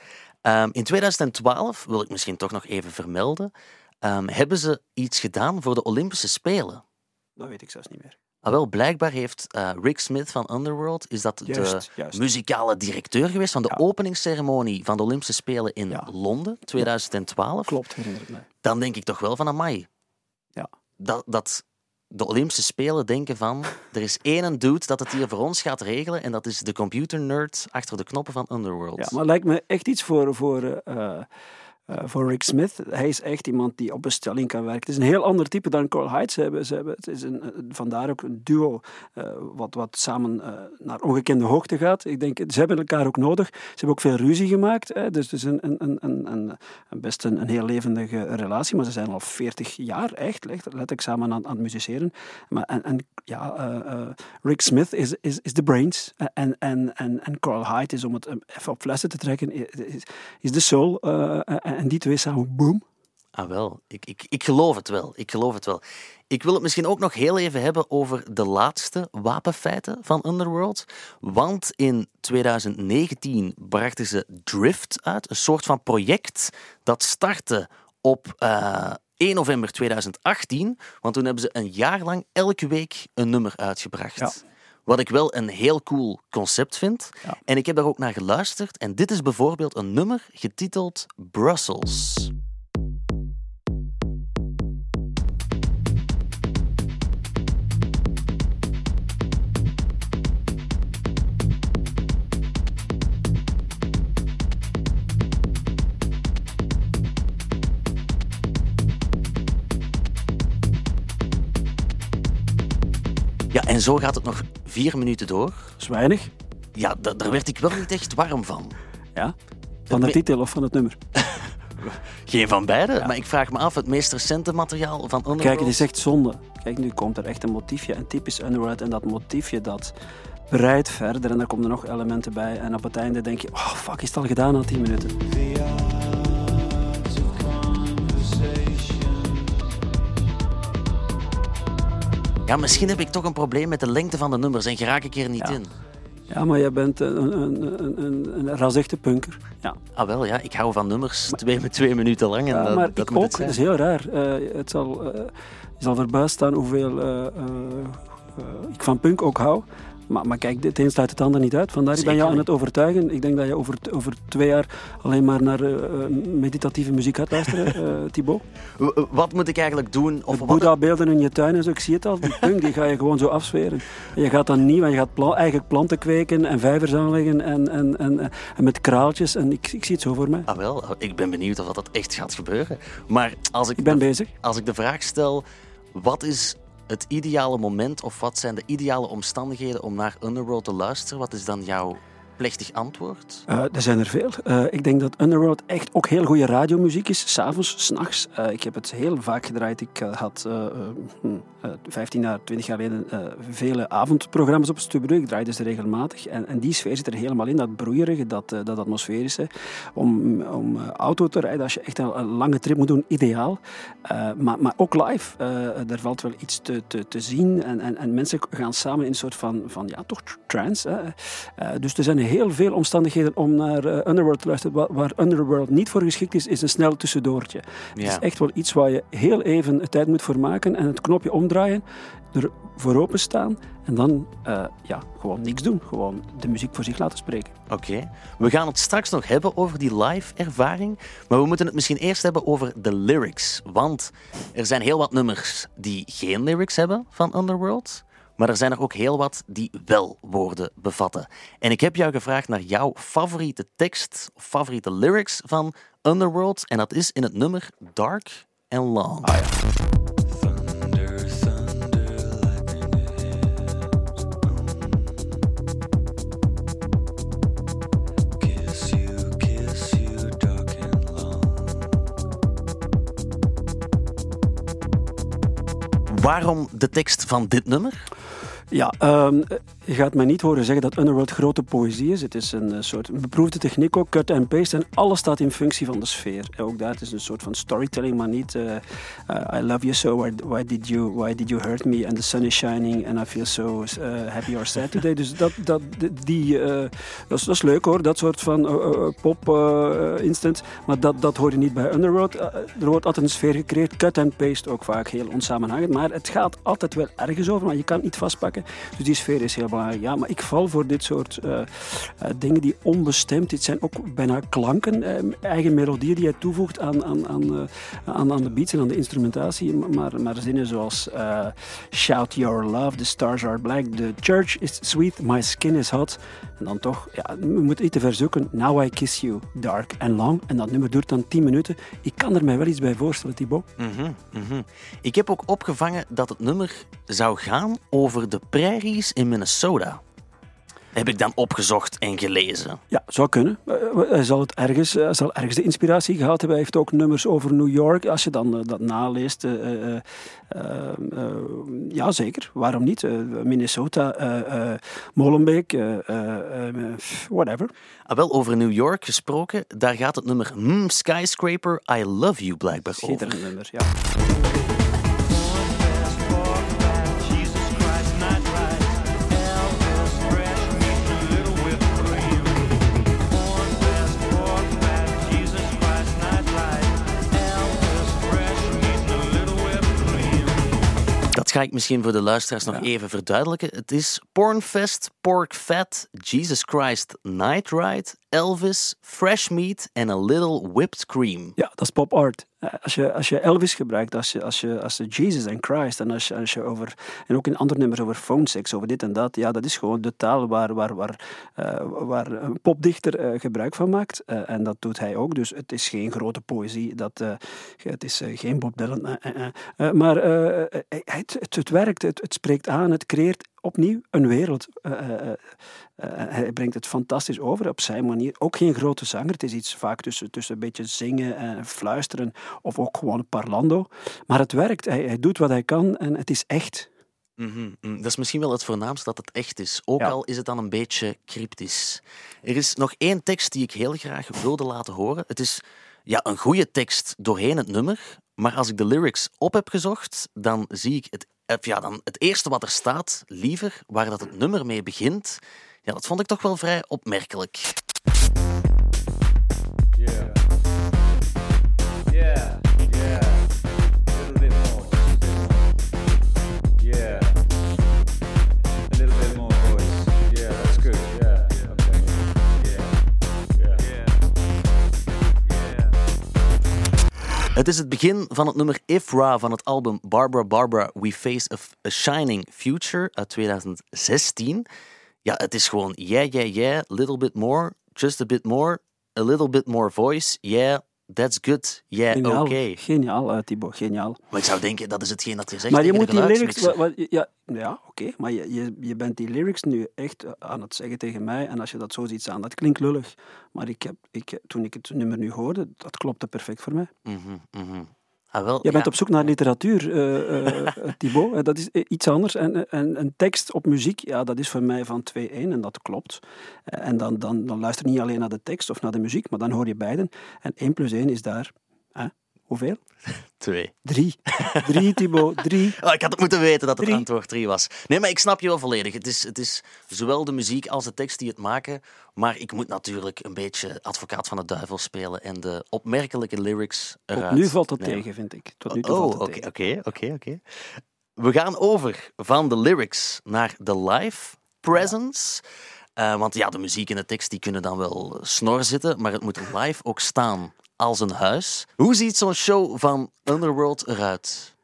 Ehm, in 2012, wil ik misschien toch nog even vermelden, ehm, hebben ze iets gedaan voor de Olympische Spelen. Dat weet ik zelfs niet meer. Ah, wel, blijkbaar heeft eh, Rick Smith van Underworld, is dat Juist, de juist. muzikale directeur geweest van de Ja. openingsceremonie van de Olympische Spelen in Ja. Londen 2012. Klopt, herinner ik mij. Dan denk ik toch wel van amai. Ja. Dat, dat de Olympische Spelen denken van, er is één dude dat het hier voor ons gaat regelen en dat is de computer nerd achter de knoppen van Underworld. Ja, maar lijkt me echt iets voor, voor, eh, voor Rick Smith. Hij is echt iemand die op bestelling kan werken. Het is een heel ander type dan Carl Hyde. Hebben, ze hebben, het is een, eh, vandaar ook een duo eh, wat, wat samen eh, naar ongekende hoogte gaat. Ik denk, ze hebben elkaar ook nodig. Ze hebben ook veel ruzie gemaakt. Hè. Dus het is een, een, een, een, een, best een, een heel levendige relatie. Maar ze zijn al 40 jaar echt, letterlijk samen aan, aan het musiceren. Maar, en, ja, eh, eh, Rick Smith is, is, is de brains. En, en, en, en Carl Hyde is, om het even op flessen te trekken, is, is de soul. eh, en die twee samen, boom. Ah wel, ik, ik, ik geloof het wel. Ik geloof het wel. Ik wil het misschien ook nog heel even hebben over de laatste wapenfeiten van Underworld. Want in 2019 brachten ze Drift uit, een soort van project dat startte op eh, 1 november 2018. Want toen hebben ze een jaar lang elke week een nummer uitgebracht. Ja. Wat ik wel een heel cool concept vind. Ja. En ik heb daar ook naar geluisterd. En dit is bijvoorbeeld een nummer getiteld Brussels. En zo gaat het nog vier minuten door. Dat is weinig. Ja, da- daar werd ik wel niet echt warm van. Ja. Van de titel of van het nummer? *laughs* Geen van beide, maar ik vraag me af, het meest recente materiaal van Underworld... Kijk, het is echt zonde. Kijk, nu komt er echt een motiefje, een typisch Underworld. En dat motiefje, dat breidt verder en daar komen er nog elementen bij. En op het einde denk je, oh fuck, is het al gedaan na 10 minuten? Ja, misschien heb ik toch een probleem met de lengte van de nummers en geraak ik er niet Ja. in. Ja, maar jij bent een, een, een, een, punker. Ja. Ah wel, ja, ik hou van nummers twee met twee minuten lang. En Ja, dat, maar dat ik moet ook. het is heel raar. Eh, het zal, eh, je zal verbaasd staan hoeveel eh, ik van punk ook hou. Maar, maar kijk, het een sluit het ander niet uit. Vandaar ik ben jou aan het overtuigen. Ik denk dat je over, over twee jaar alleen maar naar eh, eh, meditatieve muziek gaat luisteren, *laughs* eh Thibaut. Wat moet ik eigenlijk doen? Of Boeddha-beelden in je tuin en zo, ik zie het al. Die punk die ga je gewoon zo afzweren. En je gaat dan niet, want je gaat pla eigenlijk planten kweken en vijvers aanleggen en, en, en, en met kraaltjes. En ik, ik zie het zo voor mij. Ah wel, ik ben benieuwd of dat echt gaat gebeuren. Maar als ik, Ik ben de, bezig. als ik de vraag stel, wat is het ideale moment of wat zijn de ideale omstandigheden om naar Underworld te luisteren? Wat is dan jouw antwoord? Eh, er zijn er veel. Eh, ik denk dat Underworld echt ook heel goede radiomuziek is. S'avonds, s'nachts. Uh, ik heb het heel vaak gedraaid. Ik had uh, uh, 15 jaar, 20 jaar geleden vele avondprogramma's op Stubru. Ik draaide ze regelmatig. En, en, die sfeer zit er helemaal in. Dat broeierige, dat, dat atmosferische. Om, om auto te rijden, als je echt een, lange trip moet doen, ideaal. Maar, maar ook live. er valt wel iets te, te, te zien. En, en, en, mensen gaan samen in een soort van, van ja, toch trance. Dus er zijn heel veel omstandigheden om naar uh, Underworld te luisteren. Waar, waar, Underworld niet voor geschikt is, is een snel tussendoortje. Ja. Het is echt wel iets waar je heel even tijd moet voor maken en het knopje omdraaien, er voor openstaan en dan uh, ja, gewoon niks doen. Gewoon de muziek voor zich laten spreken. Oké. Okay. We gaan het straks nog hebben over die live ervaring, maar we moeten het misschien eerst hebben over de lyrics. Want er zijn heel wat nummers die geen lyrics hebben van Underworld. Maar er zijn er ook heel wat die wel woorden bevatten. En ik heb jou gevraagd naar jouw favoriete tekst of favoriete lyrics van Underworld. En dat is in het nummer Dark and Long. Ah, ja. Waarom de tekst van dit nummer? Ja, um, je gaat mij niet horen zeggen dat Underworld grote poëzie is. Het is een uh, soort beproefde techniek ook, cut and paste. En alles staat in functie van de sfeer. Ook daar is een soort van storytelling, maar niet uh, uh, I love you so, why, why, did you, why did you hurt me? And the sun is shining and I feel so happy or sad today. Dus dat, dat, die, dat, is, leuk hoor, dat soort van pop instant. Maar dat, dat hoor je niet bij Underworld. er wordt altijd een sfeer gecreëerd, cut and paste ook vaak heel onsamenhangend. Maar het gaat altijd wel ergens over, maar je kan het niet vastpakken. Dus die sfeer is heel belangrijk. Ja, maar ik val voor dit soort uh, uh, dingen die onbestemd. Dit zijn ook bijna klanken, uh, eigen melodieën die je toevoegt aan, aan, aan, aan, aan de beats en aan de instrumentatie. Maar, maar zinnen zoals Shout your love, the stars are black, the church is sweet, my skin is hot. En dan toch, ja, we moeten iets te verzoeken. Now I kiss you, dark and long. En dat nummer duurt dan 10 minuten. Ik kan er mij wel iets bij voorstellen, Thibaut. Mm. Ik heb ook opgevangen dat het nummer zou gaan over de prairies in Minnesota. Heb ik dan opgezocht en gelezen. Ja, zou kunnen. Hij zal, het ergens, hij zal ergens de inspiratie gehad hebben. Hij heeft ook nummers over New York. Als je dan uh, dat naleest. Uh, uh, ja, zeker. Waarom niet? Minnesota, Molenbeek, whatever. Ah, wel, over New York gesproken. Daar gaat het nummer mm, Skyscraper, I Love You blijkbaar over. Schitterend nummer, ja. Dat ga ik misschien voor de luisteraars nog ja. even verduidelijken. Het is Pornfest, Pork Fat, Jesus Christ Night Ride, Elvis, Fresh Meat en a Little Whipped Cream. Ja, dat is pop art. Als je, als je Elvis gebruikt, als je, als je, als je Jesus en Christ en als je, als je over, en ook in andere nummers over phone sex, over dit en dat, ja, dat is gewoon de taal waar, waar, waar, uh, waar een popdichter uh, gebruik van maakt. En dat doet hij ook, dus het is geen grote poëzie, dat, het is geen Bob Dylan. maar het, het, het, werkt, het, het spreekt aan, het creëert opnieuw een wereld. hij brengt het fantastisch over op zijn manier. Ook geen grote zanger. Het is iets vaak tussen, tussen een beetje zingen en fluisteren of ook gewoon parlando. Maar het werkt. Hij, hij doet wat hij kan en het is echt. Mm Dat is misschien wel het voornaamste dat het echt is. Ook al is het dan een beetje cryptisch. Er is nog één tekst die ik heel graag wilde laten horen. Het is ja, een goede tekst doorheen het nummer. Maar als ik de lyrics op heb gezocht, dan zie ik het, eh, ja, dan het eerste wat er staat, liever, waar dat het nummer mee begint. Ja, dat vond ik toch wel vrij opmerkelijk. Het is het begin van het nummer Ifra van het album Barbara Barbara We Face a, Shining Future uit 2016. Ja, het is gewoon yeah, yeah, yeah, little bit more, just a bit more, a little bit more voice, yeah, That's good. Yeah, oké. Okay. Geniaal, uh, Thibaut, geniaal. Maar ik zou denken, dat is hetgeen dat je zegt. Maar je moet die lyrics... ja, ja oké, maar je, je, je bent die lyrics nu echt eh, aan het zeggen tegen mij. En als je dat zo ziet staan, dat klinkt lullig. Maar ik heb, ik, toen ik het nummer nu hoorde, dat klopte perfect voor mij. Mm -hmm, Ah, wel, Jij bent op zoek naar literatuur, uh, uh, Thibaut. Dat is iets anders. En, en een tekst op muziek, ja, dat is voor mij van 2-1 en dat klopt. En dan, dan, dan luister je niet alleen naar de tekst of naar de muziek, maar dan hoor je beiden. En 1 plus 1 is daar Hoeveel? Twee. Drie. Drie, Thibaut. Drie. *laughs* Oh, ik had het moeten weten dat het antwoord drie was. Nee, maar ik snap je wel volledig. Het is, het is zowel de muziek als de tekst die het maken. Maar ik moet natuurlijk een beetje advocaat van de duivel spelen en de opmerkelijke lyrics eruit. Tot nu valt het tegen, vind ik. Tot nu toe oh, oké, oké, oké, oké. We gaan over van de lyrics naar de live presence. Uh, want ja, de muziek en de tekst die kunnen dan wel snor zitten, maar het moet live ook staan als een huis. Hoe ziet zo'n show van Underworld eruit?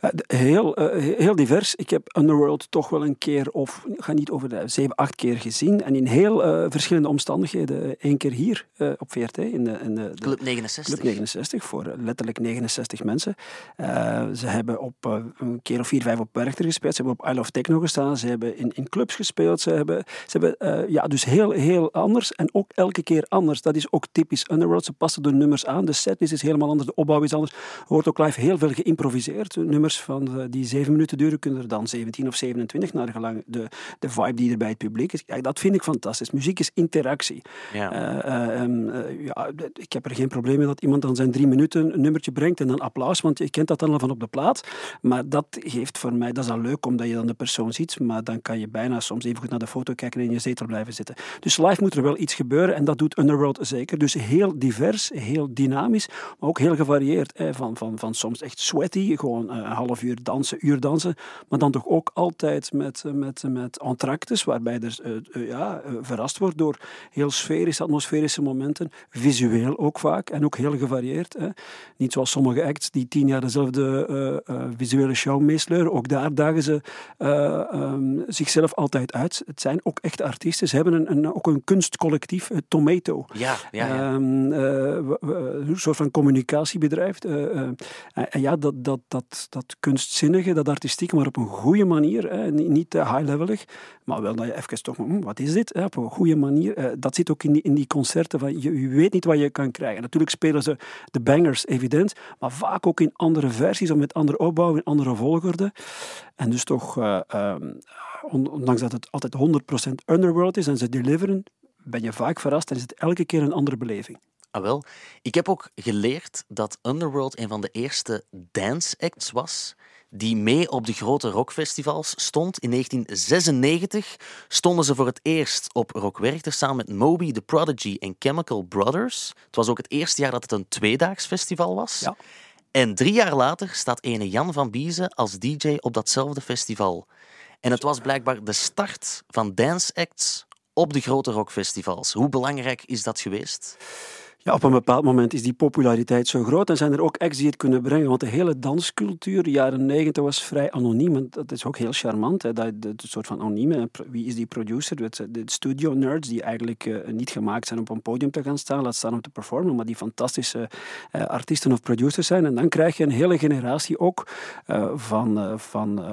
Eh, heel, eh, heel divers. Ik heb Underworld toch wel een keer, of ik ga niet over de zeven, acht keer gezien. En in heel uh, verschillende omstandigheden. Eén keer hier op VRT. In de, in de, Club 69. Club 69, voor letterlijk 69 mensen. ze hebben op een keer of vier, vijf op Werchter gespeeld. Ze hebben op I Love Techno gestaan. Ze hebben in, in clubs gespeeld. Ze hebben, ze hebben ja, dus heel, heel anders. En ook elke keer anders. Dat is ook typisch Underworld. Ze passen de nummers aan. De setlist is helemaal anders. De opbouw is anders. Er wordt ook live heel veel geïmproviseerd. Nummers van die zeven minuten duren, kunnen er dan 17 of 27, naar gelang de, de vibe die er bij het publiek is. Ja, dat vind ik fantastisch. Muziek is interactie. Ja. Uh, uh, ja, ik heb er geen probleem mee dat iemand dan zijn drie minuten een nummertje brengt en dan applaus, want je kent dat dan al van op de plaat. Maar dat geeft voor mij, dat is al leuk omdat je dan de persoon ziet, maar dan kan je bijna soms even goed naar de foto kijken en in je zetel blijven zitten. Dus live moet er wel iets gebeuren en dat doet Underworld zeker. Dus heel divers, heel dynamisch, maar ook heel gevarieerd. Hè. Van, van, van soms echt sweaty, gewoon uh, half uur dansen, uur dansen, maar dan toch ook altijd met, met, met entractes, waarbij er uh, ja, verrast wordt door heel sferische, atmosferische momenten, visueel ook vaak, en ook heel gevarieerd. Hè. Niet zoals sommige acts die tien jaar dezelfde visuele show meesleuren, ook daar dagen ze um, zichzelf altijd uit. Het zijn ook echte artiesten, ze hebben een, een ook een kunstcollectief, Tomato. Ja, ja, ja. Um, een soort van communicatiebedrijf. en ja, dat, dat, dat, dat kunstzinnige, dat artistieke, maar op een goede manier. Hè. Niet te high-levelig, maar wel dat je even toch, hm, wat is dit? Hè, op een goede manier. Eh, dat zit ook in die, in die concerten. Van, je, je weet niet wat je kan krijgen. Natuurlijk spelen ze de bangers, evident, maar vaak ook in andere versies of met andere opbouw, in andere volgorde. En dus toch, uh, ondanks dat het altijd 100% underworld is en ze deliveren, ben je vaak verrast en is het elke keer een andere beleving. Ah, wel. Ik heb ook geleerd dat Underworld een van de eerste dance acts was die mee op de grote rockfestivals stond. In 1996 stonden ze voor het eerst op Rock Werchter samen met Moby, The Prodigy en Chemical Brothers. Het was ook het eerste jaar dat het een tweedaags festival was. Ja. En drie jaar later staat ene Jan van Biezen als DJ op datzelfde festival. En het was blijkbaar de start van dance acts op de grote rockfestivals. Hoe belangrijk is dat geweest? Ja, op een bepaald moment is die populariteit zo groot en zijn er ook acts die het kunnen brengen. Want de hele danscultuur, de jaren negentig, was vrij anoniem. Dat is ook heel charmant, dat, soort van anonieme. Wie is die producer? De studio nerds die eigenlijk uh, niet gemaakt zijn om op een podium te gaan staan, laat staan om te performen, maar die fantastische uh, artiesten of producers zijn. En dan krijg je een hele generatie ook uh, van, van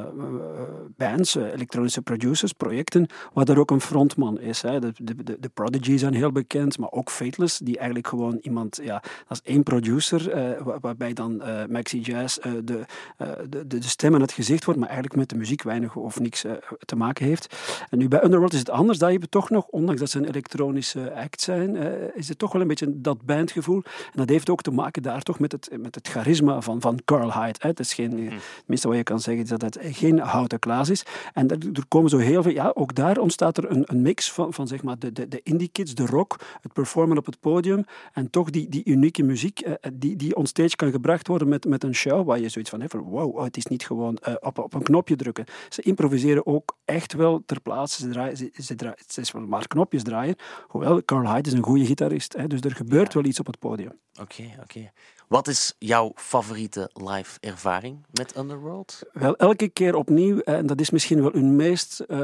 bands, elektronische producers, projecten, waar er ook een frontman is. Hè. De, de, de, zijn heel bekend, maar ook Fateless, die eigenlijk gewoon iemand, ja, als één producer, uh, waarbij dan uh, Maxi Jazz uh, de, de, de, stem en het gezicht wordt, maar eigenlijk met de muziek weinig of niks te maken heeft. En nu bij Underworld is het anders. Daar hebben toch nog, ondanks dat ze een elektronische act zijn, is het toch wel een beetje dat bandgevoel. En dat heeft ook te maken daar toch met het, met het charisma van, van Carl Hyde. Hè. Het is geen, hmm. het minste wat je kan zeggen is dat het geen houten klaas is. En er, er komen zo heel veel, ja, ook daar ontstaat er een, een mix van, van zeg maar de, de, de indie kids, de rock, het performen op het podium en toch die, die unieke muziek eh, eh, die, die onstage kan gebracht worden met, met een show waar je zoiets van hebt wow, oh, het is niet gewoon uh, op, op een knopje drukken. Ze improviseren ook echt wel ter plaatse. Ze, draaien, ze, ze draaien, het is wel maar knopjes draaien. Hoewel, Carl Hyde is een goede gitarist, hè, dus er gebeurt wel iets op het podium. Oké, oké. Wat is jouw favoriete live ervaring met Underworld? Wel, elke keer opnieuw, en dat is misschien wel hun meest. Uh,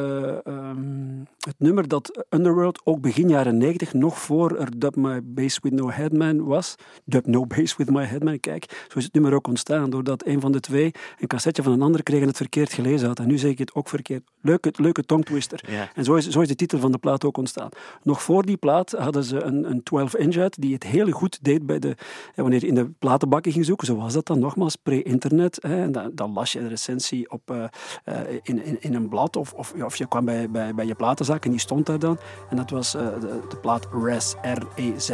um, het nummer dat Underworld ook begin jaren 90, nog voor er Dub My Bass With No Headman was. Dub No Bass With My Headman, kijk, zo is het nummer ook ontstaan, doordat een van de twee een cassetje van een ander kreeg en het verkeerd gelezen had. En nu zeg ik het ook verkeerd. Leuke, leuke tongtwister. Ja. En zo is, zo is de titel van de plaat ook ontstaan. Nog voor die plaat hadden ze een, een 12-inch uit die het heel goed deed bij de, wanneer in de platenbakken ging zoeken. Zo was dat dan nogmaals, pre-internet. Dan, dan, las je de recensie op, uh, in, in, in, een blad of, of, of, je kwam bij, bij, bij je platenzak en die stond daar dan. En dat was uh, de, plaat Res, R-E-Z.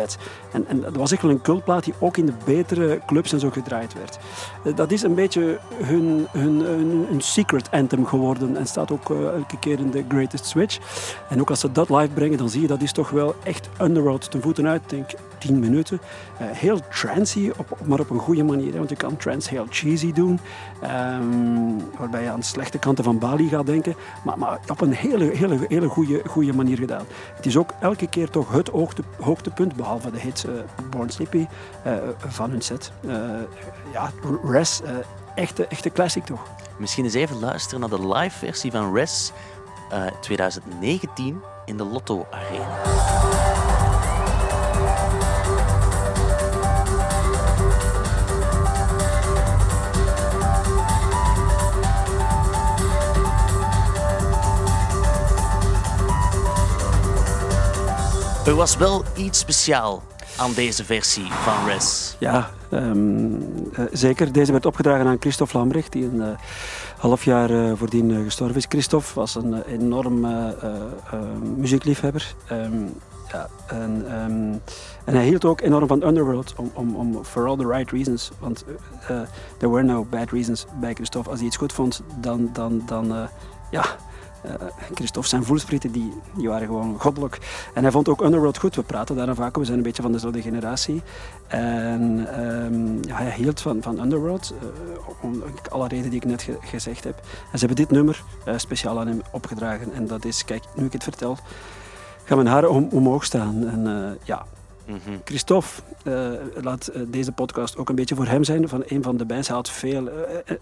En, en dat was echt wel een cultplaat die ook in de betere clubs en zo gedraaid werd. dat is een beetje hun, hun, hun, secret anthem geworden en staat ook elke keer in de Greatest Switch. En ook als ze dat live brengen, dan zie je dat is toch wel echt Underworld ten voeten uit. Denk 10 minuten. heel trancy, op, maar op een goede manier. Want je kan trance heel cheesy doen, um, waarbij je aan de slechte kanten van Bali gaat denken, maar, maar op een hele, hele, hele goede, goede manier gedaan. Het is ook elke keer toch het hoogte, hoogtepunt, behalve de hits uh, Born Slippy, uh, van hun set. Uh, ja, Res, echte, echte classic toch. Misschien eens even luisteren naar de live versie van Res 2019 in de Lotto Arena. Er was wel iets speciaal aan deze versie van Res. Ja, um, uh, zeker. Deze werd opgedragen aan Christophe Lambrecht, die een uh, half jaar uh, voordien gestorven is. Christophe was een enorm muziekliefhebber. Um, ja, en, um, en, hij hield ook enorm van Underworld, om, om, om for all the right reasons. Want there were no bad reasons bij Christophe. Als hij iets goed vond, dan, dan, dan ja, uh, Christophe zijn voelsprieten, die, die waren gewoon goddelijk. En hij vond ook Underworld goed. We praten daar vaak we zijn een beetje van dezelfde generatie. En um, ja, hij hield van, van Underworld, uh, om alle redenen die ik net ge gezegd heb. En ze hebben dit nummer uh, speciaal aan hem opgedragen. En dat is, kijk, nu ik het vertel, gaan mijn haren om, omhoog staan. En ja, Christophe, uh, laat uh, deze podcast ook een beetje voor hem zijn. Van een van de bands. Hij had, veel, uh,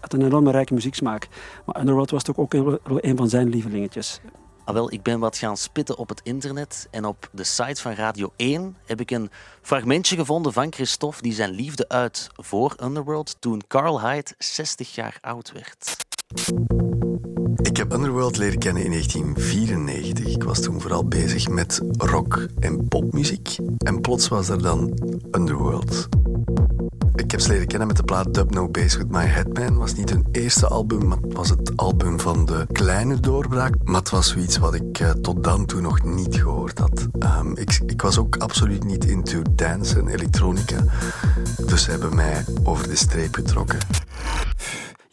had een enorme rijke muzieksmaak. Maar Underworld was toch ook wel een van zijn lievelingetjes. Ah, wel, ik ben wat gaan spitten op het internet. En op de site van Radio 1 heb ik een fragmentje gevonden van Christophe. die zijn liefde uit voor Underworld. toen Carl Hyde 60 jaar oud werd. Ik heb Underworld leren kennen in 1994. Ik was toen vooral bezig met rock en popmuziek. En plots was er dan Underworld. Ik heb ze leren kennen met de plaat Dub No Bass With My Headman. was niet hun eerste album, maar het was het album van de kleine doorbraak. Maar het was zoiets wat ik uh, tot dan toe nog niet gehoord had. Um, ik, ik, was ook absoluut niet into dance en elektronica. Dus ze hebben mij over de streep getrokken.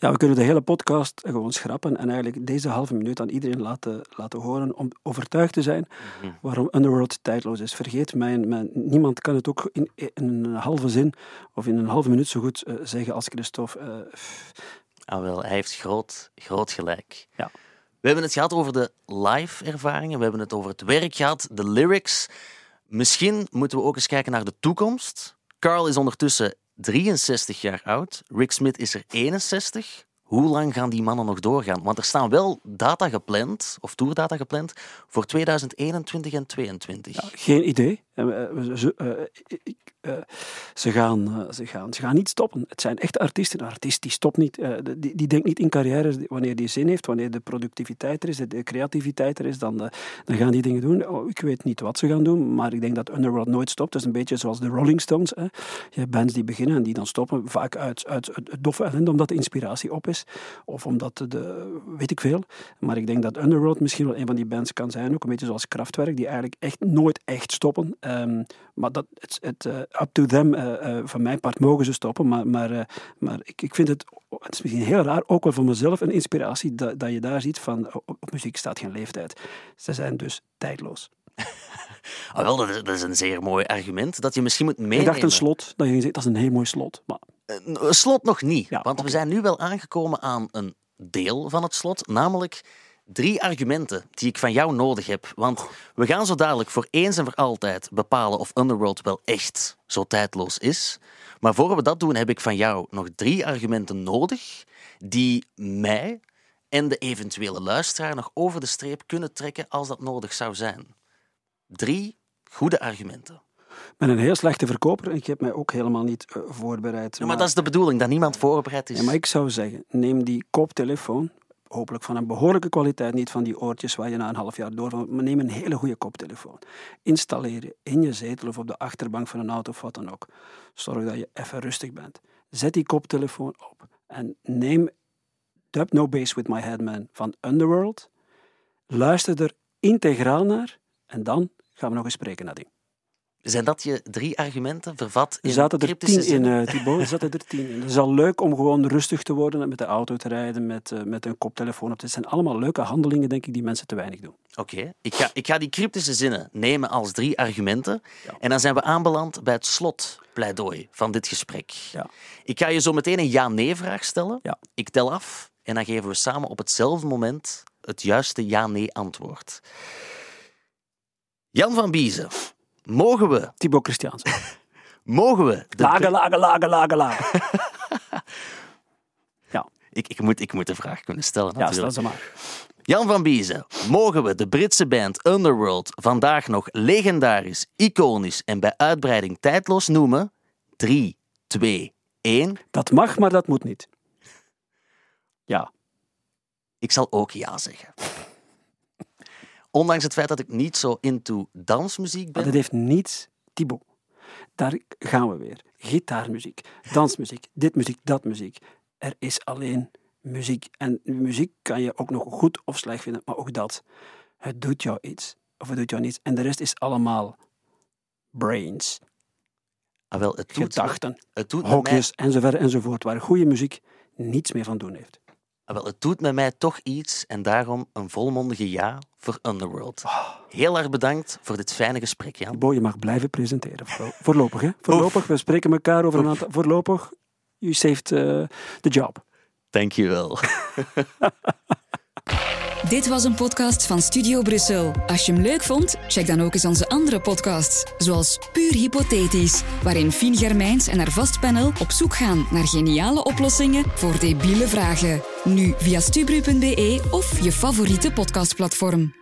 Ja, we kunnen de hele podcast gewoon schrappen en eigenlijk deze halve minuut aan iedereen laten, laten horen om overtuigd te zijn mhm. waarom Underworld tijdloos is. Vergeet, mijn, mijn, niemand kan het ook in, in, een halve zin of in een halve minuut zo goed uh, zeggen als Christophe. Uh, ah, wel, hij heeft groot, groot gelijk. Ja. We hebben het gehad over de live ervaringen, we hebben het over het werk gehad, de lyrics. Misschien moeten we ook eens kijken naar de toekomst. Carl is ondertussen 63 jaar oud. Rick Smith is er 61. Hoe lang gaan die mannen nog doorgaan? Want er staan wel data gepland, of tourdata gepland, voor 2021 en 2022. Ja, geen idee. Ze, uh, ze, gaan, ze, gaan, ze gaan niet stoppen. Het zijn echte artiesten. Een artiest die stopt niet. die, die denkt niet in carrière wanneer die zin heeft, wanneer de productiviteit er is, de creativiteit er is, dan, dan gaan die dingen doen. Oh, ik weet niet wat ze gaan doen, maar ik denk dat Underworld nooit stopt. Het is een beetje zoals de Rolling Stones. Hè. Je hebt bands die beginnen en die dan stoppen, vaak uit, uit, uit doffe ellende, omdat de inspiratie op is. Of omdat de, weet ik veel. Maar ik denk dat Underworld misschien wel een van die bands kan zijn, ook een beetje zoals Kraftwerk, die eigenlijk echt nooit echt stoppen. Um, maar dat, het, het uh, up to them, uh, uh, van mijn part mogen ze stoppen. Maar, maar, maar ik, ik vind het, het is misschien heel raar, ook wel voor mezelf, een inspiratie dat, dat je daar ziet van op, op muziek staat geen leeftijd. Ze zijn dus tijdloos. *laughs* ah, wel, dat is, dat is, een zeer mooi argument dat je misschien moet meenemen. Ik dacht een slot, dat je zegt dat is een heel mooi slot. Maar... Een slot nog niet, ja, want okay. we zijn nu wel aangekomen aan een deel van het slot, namelijk drie argumenten die ik van jou nodig heb. Want we gaan zo dadelijk voor eens en voor altijd bepalen of Underworld wel echt zo tijdloos is. Maar voor we dat doen, heb ik van jou nog drie argumenten nodig die mij en de eventuele luisteraar nog over de streep kunnen trekken als dat nodig zou zijn. Drie goede argumenten. Ik ben een heel slechte verkoper en ik heb mij ook helemaal niet uh, voorbereid. Ja, maar, maar, dat is de bedoeling, dat niemand voorbereid is. Ja, maar ik zou zeggen, neem die koptelefoon, hopelijk van een behoorlijke kwaliteit, niet van die oortjes waar je na een half jaar door van. Maar neem een hele goede koptelefoon. Installeer je in je zetel of op de achterbank van een auto of wat dan ook. Zorg dat je even rustig bent. Zet die koptelefoon op en neem Dub No Bass With My Headman van Underworld. Luister er integraal naar en dan gaan we nog eens spreken naar ding. Zijn dat je drie argumenten vervat in zaten er tien in, uh, Thibaut. Zaten er tien in. Het is al leuk om gewoon rustig te worden en met de auto te rijden, met, uh, met een koptelefoon op. Het zijn allemaal leuke handelingen, denk ik, die mensen te weinig doen. Oké, okay. ik, ga, ik ga die cryptische zinnen nemen als drie argumenten. Ja. En dan zijn we aanbeland bij het slotpleidooi van dit gesprek. Ja. Ik ga je zo meteen een ja-nee-vraag stellen. Ja. Ik tel af en dan geven we samen op hetzelfde moment het juiste ja-nee-antwoord. Jan van Biezen. Mogen we... Thibaut Christiaans. *laughs* Mogen we... De lagen, lagen, lagen, lagen, lagen. *laughs* ja. Ik, ik, moet, ik moet de vraag kunnen stellen natuurlijk. Ja, stel ze maar. Jan van Biezen, mogen we de Britse band Underworld vandaag nog legendarisch, iconisch en bij uitbreiding tijdloos noemen? 3, 2, 1. Dat mag, maar dat moet niet. Ja. Ik zal ook ja zeggen. Ondanks het feit dat ik niet zo into dansmuziek ben. Maar dat heeft niets, Thibaut. Daar gaan we weer. Gitaarmuziek, dansmuziek, dit muziek, dat muziek. Er is alleen muziek. En muziek kan je ook nog goed of slecht vinden, maar ook dat. Het doet jou iets, of het doet jou niets. En de rest is allemaal brains. Ah, wel, het doet, Gedachten, het doet hokjes mij... enzovoort enzovoort, waar goede muziek niets meer van doen heeft. Wel, het doet met mij toch iets en daarom een volmondige ja voor Underworld. Heel erg bedankt voor dit fijne gesprek, Jan. Bo, je mag blijven presenteren. Voorlopig, hè? Voorlopig. We spreken elkaar over een aantal... Voorlopig, you saved uh, the job. Dankjewel. *laughs* Dit was een podcast van Studio Brussel. Als je hem leuk vond, check dan ook eens onze andere podcasts, zoals Puur Hypothetisch, waarin Fien Germijns en haar vastpanel op zoek gaan naar geniale oplossingen voor debiele vragen. Nu via stubru.be of je favoriete podcastplatform.